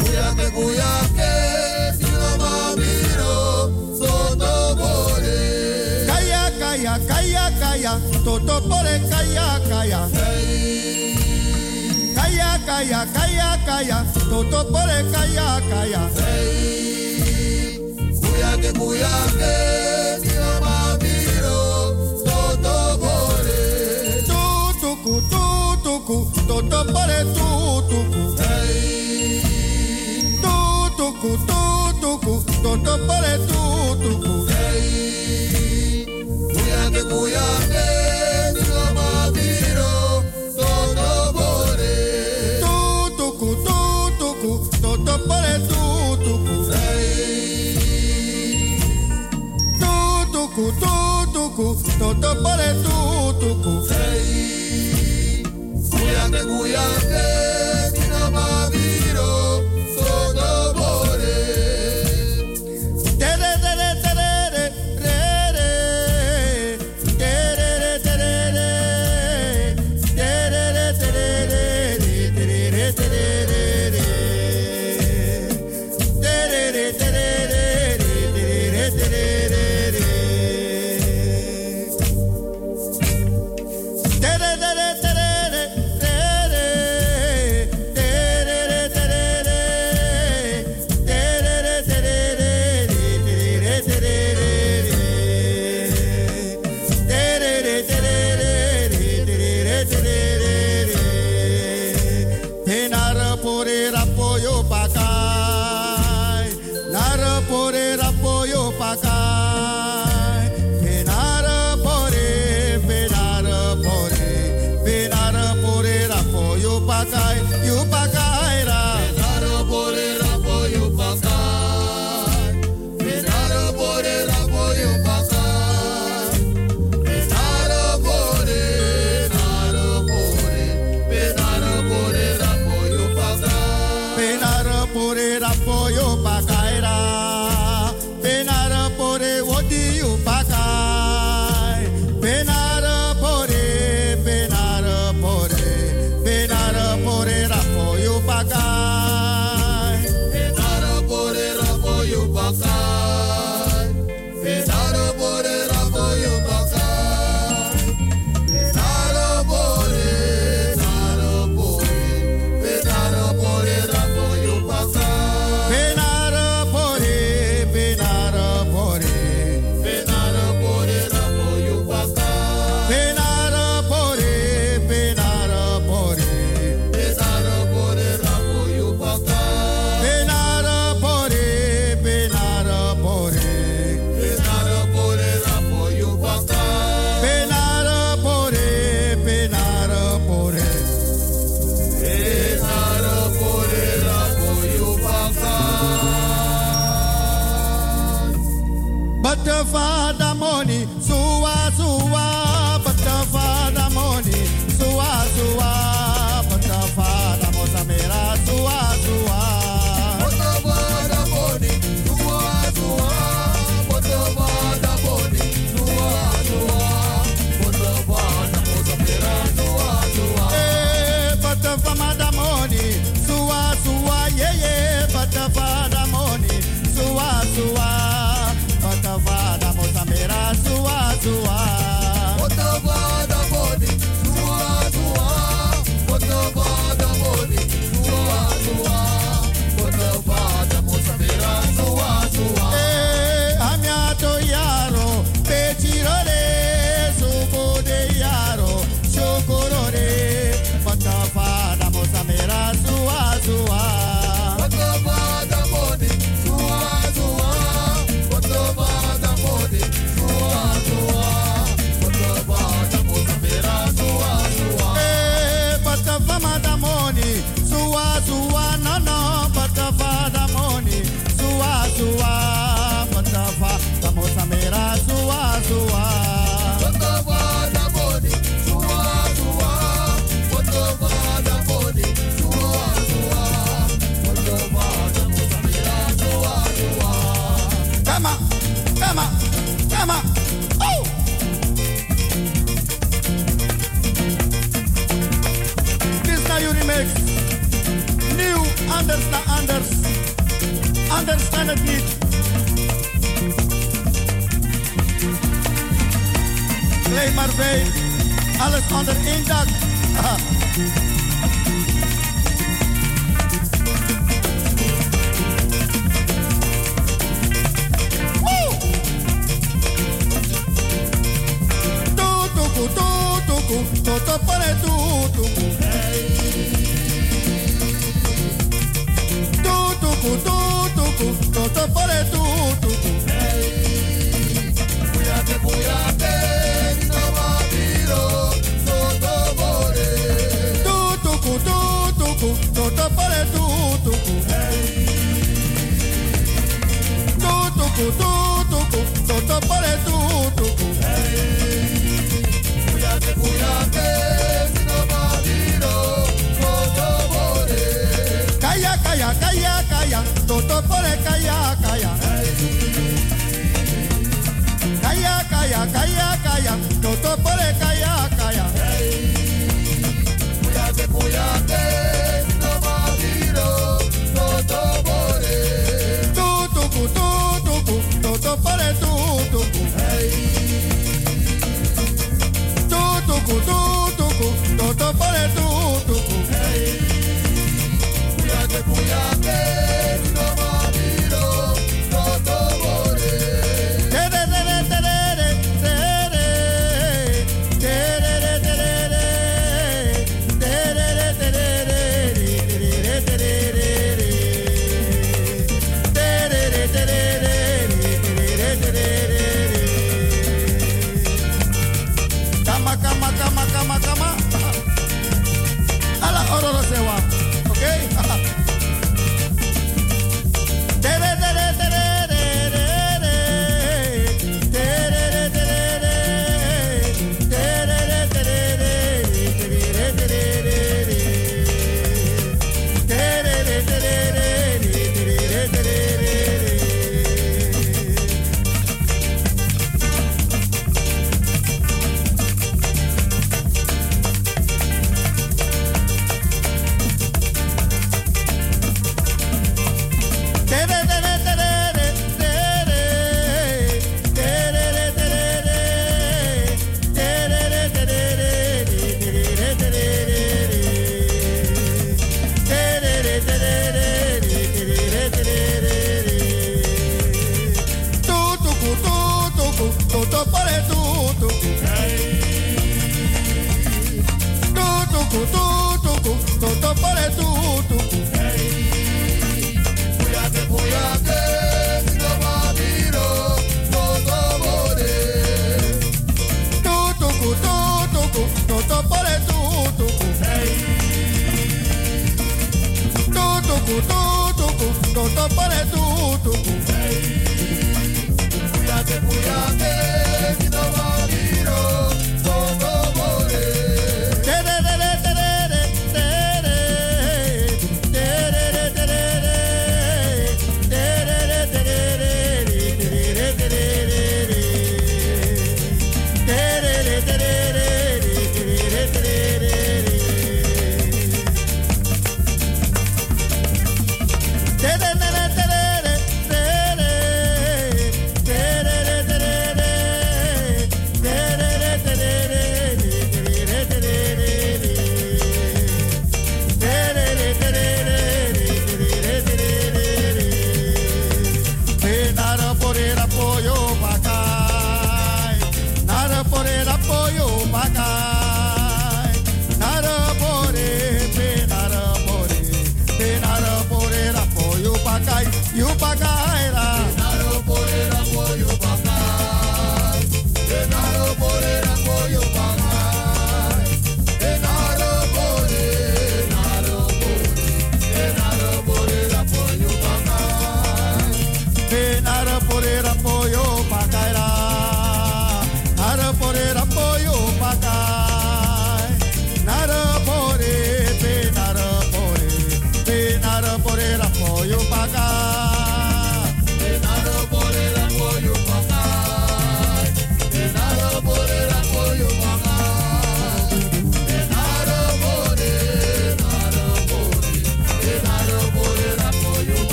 Kuyake, kuyake, sino mamiro, soto pore. Kaya, kaya, kaya, kaya, toto pore, kaya, kaya. Kaya, kaya, kaya, kaya, toto pore, kaya, kaya. Kuyake, kuyake, sino mamiro, Tutuku, tutuku, toto pore, tutuku. Tutuku, tutuku, toto pore, tutuku. Kuyake, kuyake, sino mamiro, soto pore. Tutuku, tutuku, toto pore, tutuku. Tutuku, tutuku, toto tutuku. Kuyake, anders dan anders. Anders kan het niet. Leef maar bij. Alles onder één dak. Toto tuku tuku toto pore tuku hey. kuyate kuyate no mabiro toto pore tuku tuku toto pore tuku hey tuku tuku toto pore tuku hey kuyate kuyate Ore kaya go.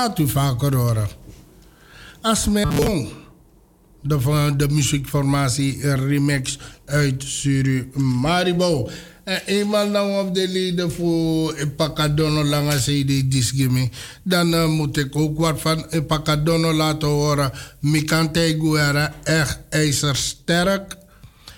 Gaat u vaker horen. Asmebong, de, van de muziekformatie Remix uit Surimaribo. En eenmaal nou op de leden voor Ipakadono Lange CD Disgimi, dan uh, moet ik ook wat van Ipakadono laten horen. Mikante Guerra, echt ijzersterk.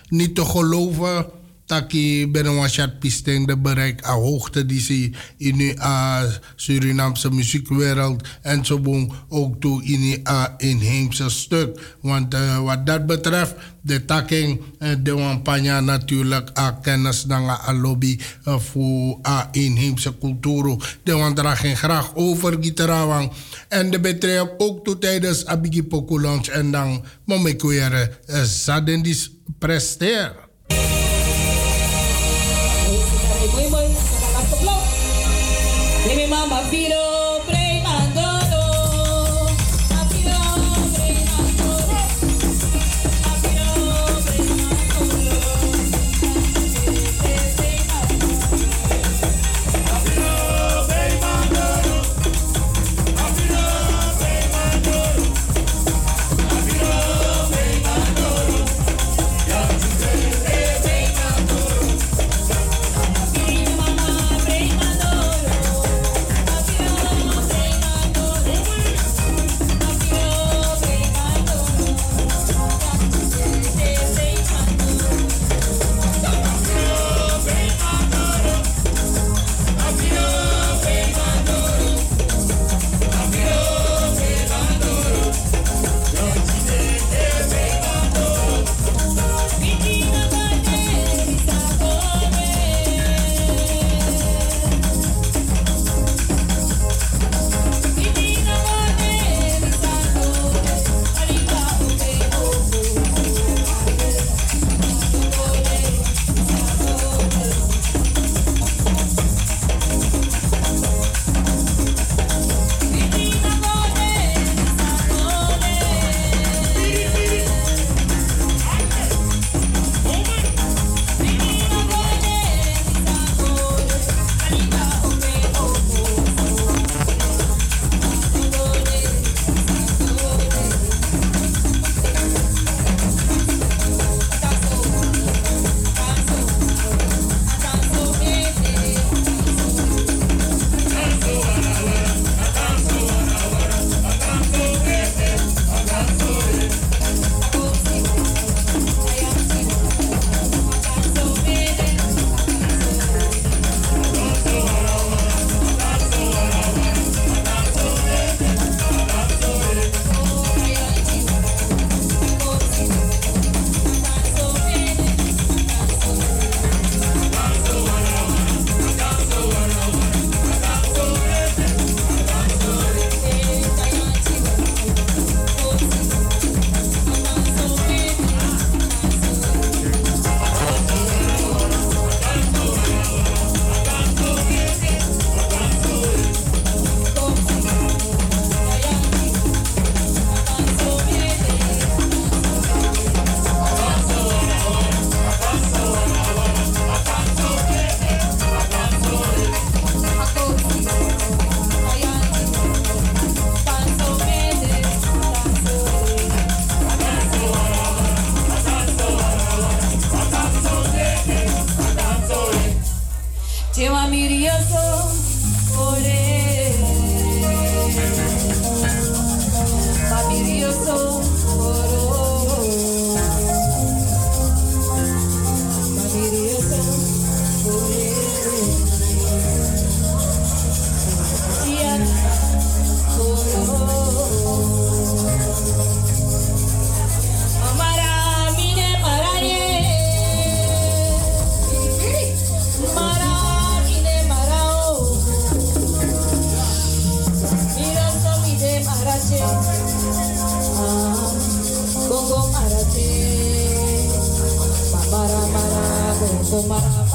Niet te geloven taki ben een chat pisting de bereik a hoogte die ze in de uh, Surinaamse muziekwereld en zo ook toe in de uh, inheemse stuk. Want uh, wat dat betreft, de taking uh, de wampanya natuurlijk uh, kennis dan a lobby voor inheemse cultuur. De want geen graag over gitarawang. En de betreft ook toe tijdens Abigi Lunch en dan momekwere uh, zadendis presteer. Mama viro tomar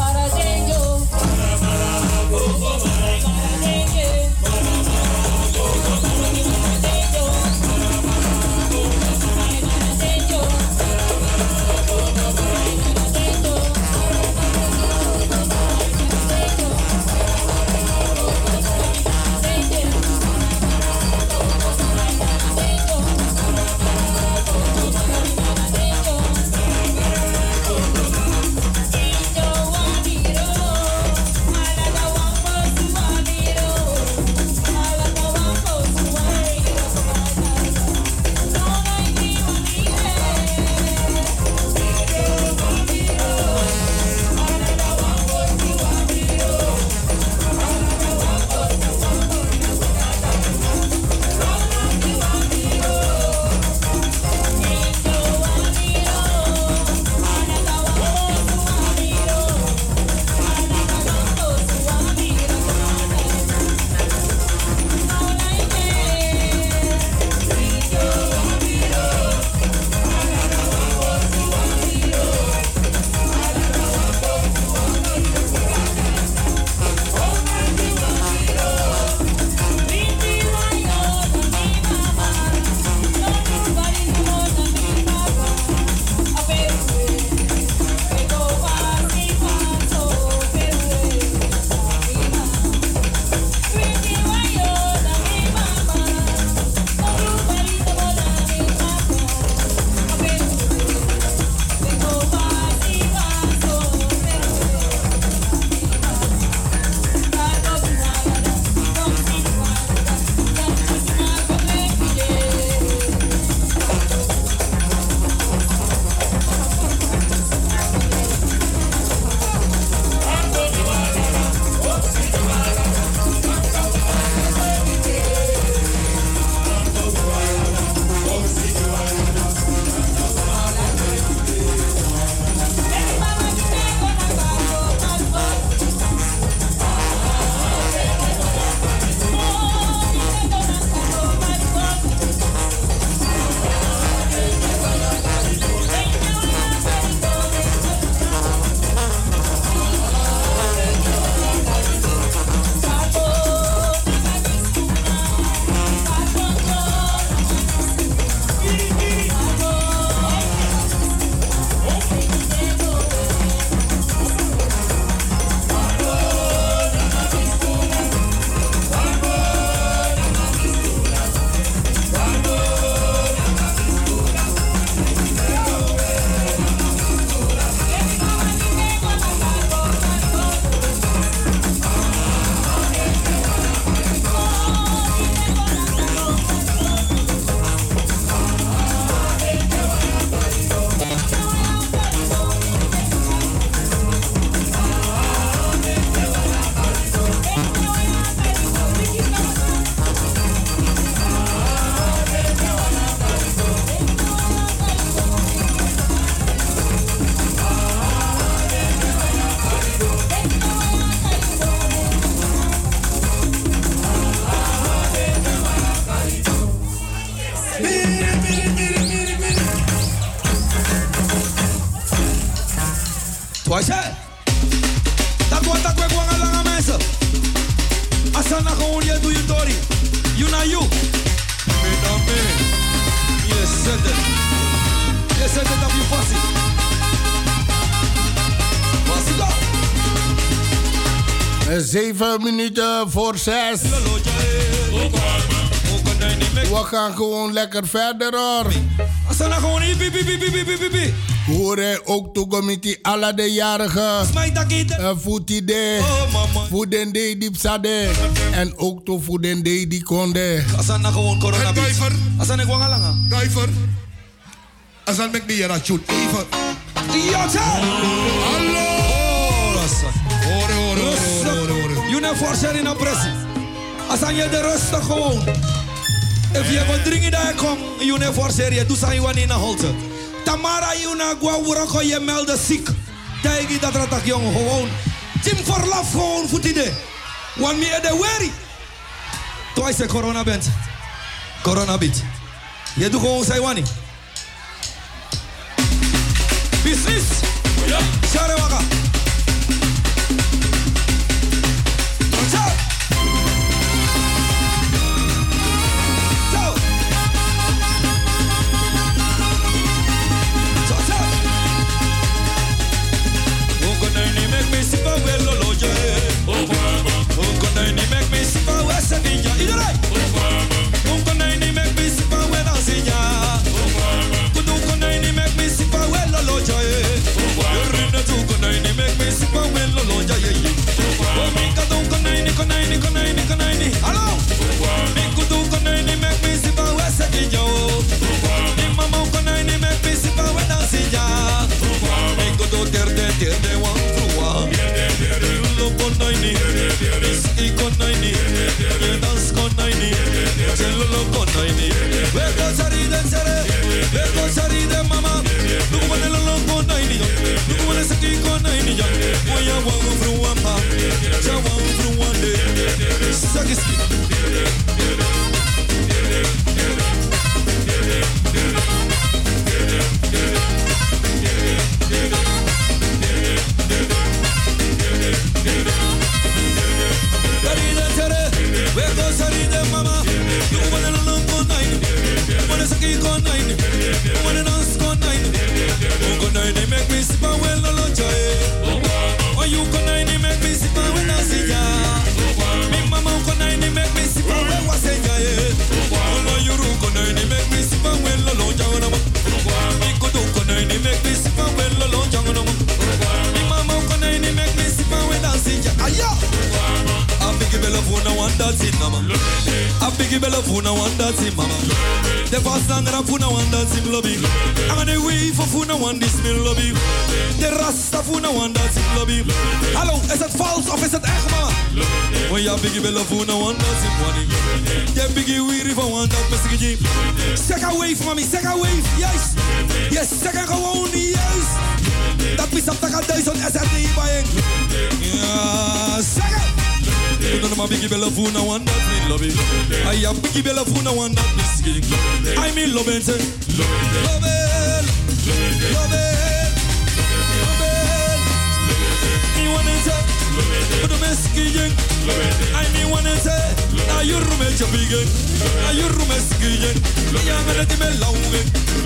minuten voor zes. We gaan gewoon lekker verder hoor. Asana gewoon. Hoor hij ook toegomiti alla de jarigen. Voetide. Voedende die psade. En ook to voedende die konde. Asan na gewoon corona. Duiver. Asan ik wang alanga. Duiver. Asan mek die jara shoot. Even. Ja, You never force in een pressie. Asan je de rustig gewoon. If je wat drinken daar force je. Doe zijn je in een holte. Tamara, you na gwa wurako je melden ziek. Tegen dat ratak jong gewoon. Tim voor laf gewoon voet idee. Wan me de worry. Twice corona bent. Corona bit. Je doet gewoon zijn wani. Business. Ja. Share. Lo konai ni. Iski konai ni. Dance konai ni. Cello lo konai ni. Vego sari de sere. Vego sari de mama. Lugu wane lo lo konai ni. Lugu wane saki konai ni. Oya wan frua ma. Cha wan frua de. Sagiski. Vego sari de mama. Lugu wane lo lo konai ni. Lugu wane saki konai ni. Lugu wane dance konai ni. Konai ni make me sipa well lo lo joy. Oh you konai ni make me well na siya. Mi mama ni make me well ye. Oh you me well ni make me funa one that's in mama. A biggie funa one mama. The one that's in lobby. I'm on the way for funa one this lobby. De rasta one in lobby. Hallo, is het vals of is het echt mama? Oh ja, biggie bella funa one that's in money. Biggie weary van one dat beste G. Zeg een wave mami, een wave. Yes, zeg een gewoon juist. Dat is op de duizend SRD bij Ja, zeg het. You know my biggie bella funa one that me love it. I am biggie bella funa one that me sing. I mean it, love it, love it. Me but. I mean want you it your big, now you room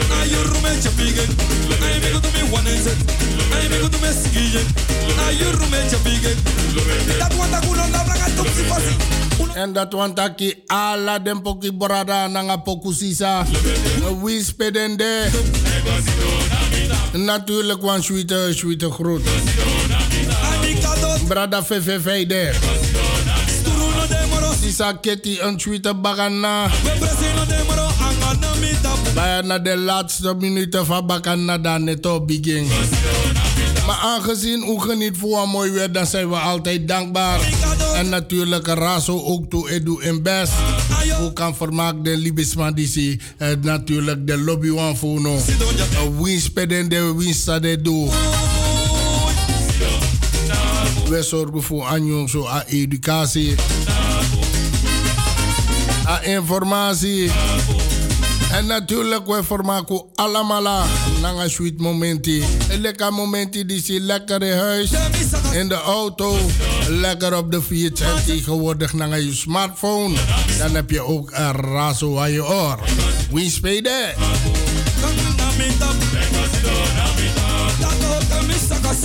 now you your big. I mean I mean to me. Now you room. That one la blaga topsi pasi. En dat want aki ala den poki borada nanga poku sisa. Wis pedende. Natuurlijk wan sweete, sweete groet. Brada VVV de. Sisa Ketty een sweete bagana. Bijna de laatste minuten van bagana dan net op begin. Maar aangezien u geniet voor een mooi weer, dan zijn we altijd dankbaar. En natuurlijk Razo ook toe Edu in best. Hoe kan vermaak de Libisman die zie. eh, Natuurlijk de lobby one voor no. Winspeden de winsta de do. We zorgen voor aan zo aan educatie. Aan informatie. En natuurlijk, we vermaken allemaal een sweet momenti. Een lekker momenti die zie lekker in huis, in de auto, lekker op de fiets en tegenwoordig naar je smartphone. Dan heb je ook een razo aan je oor. Wie spelen?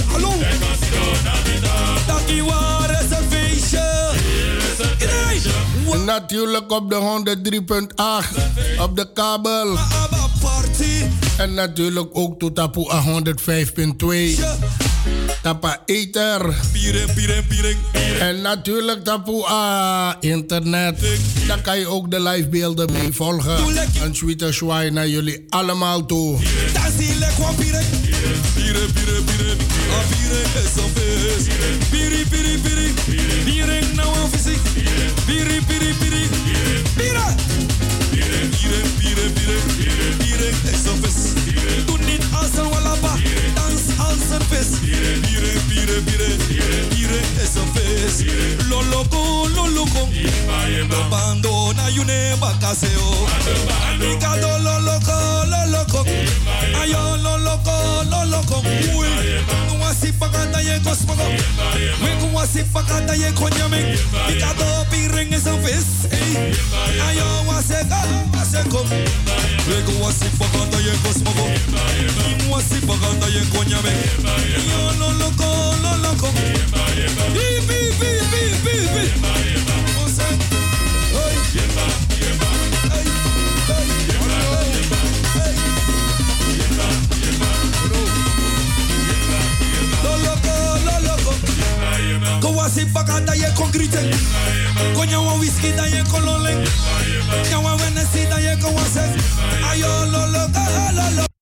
Hallo. Natuurlijk op de 103.8 op de kabel. En natuurlijk ook tot Tapu A 105.2. Tapa Ether. En natuurlijk Tapu A internet. Daar kan je ook de live beelden mee volgen. Een sweete zwaai naar jullie allemaal toe. Pire, pire, pire. Pire is een vis. Loloko, loloko. De bando na yune bakaseo. Anika do loloko, loloko. Ayo loloko, loloko. Uy, nuwasi pakata ye kosmoko. Weku wasi pakata ye konyame. Is een vis. Ey, ayo waseka, waseko. Weku wasi pakata ye kosmoko. Konyame. Ayo bi, bi. Ose, oy. Ko wasi pakata ye konkrete. Ko nyawa whisky da ye kolole. Nyawa wenesi da ye ko wase. Ayo loloko.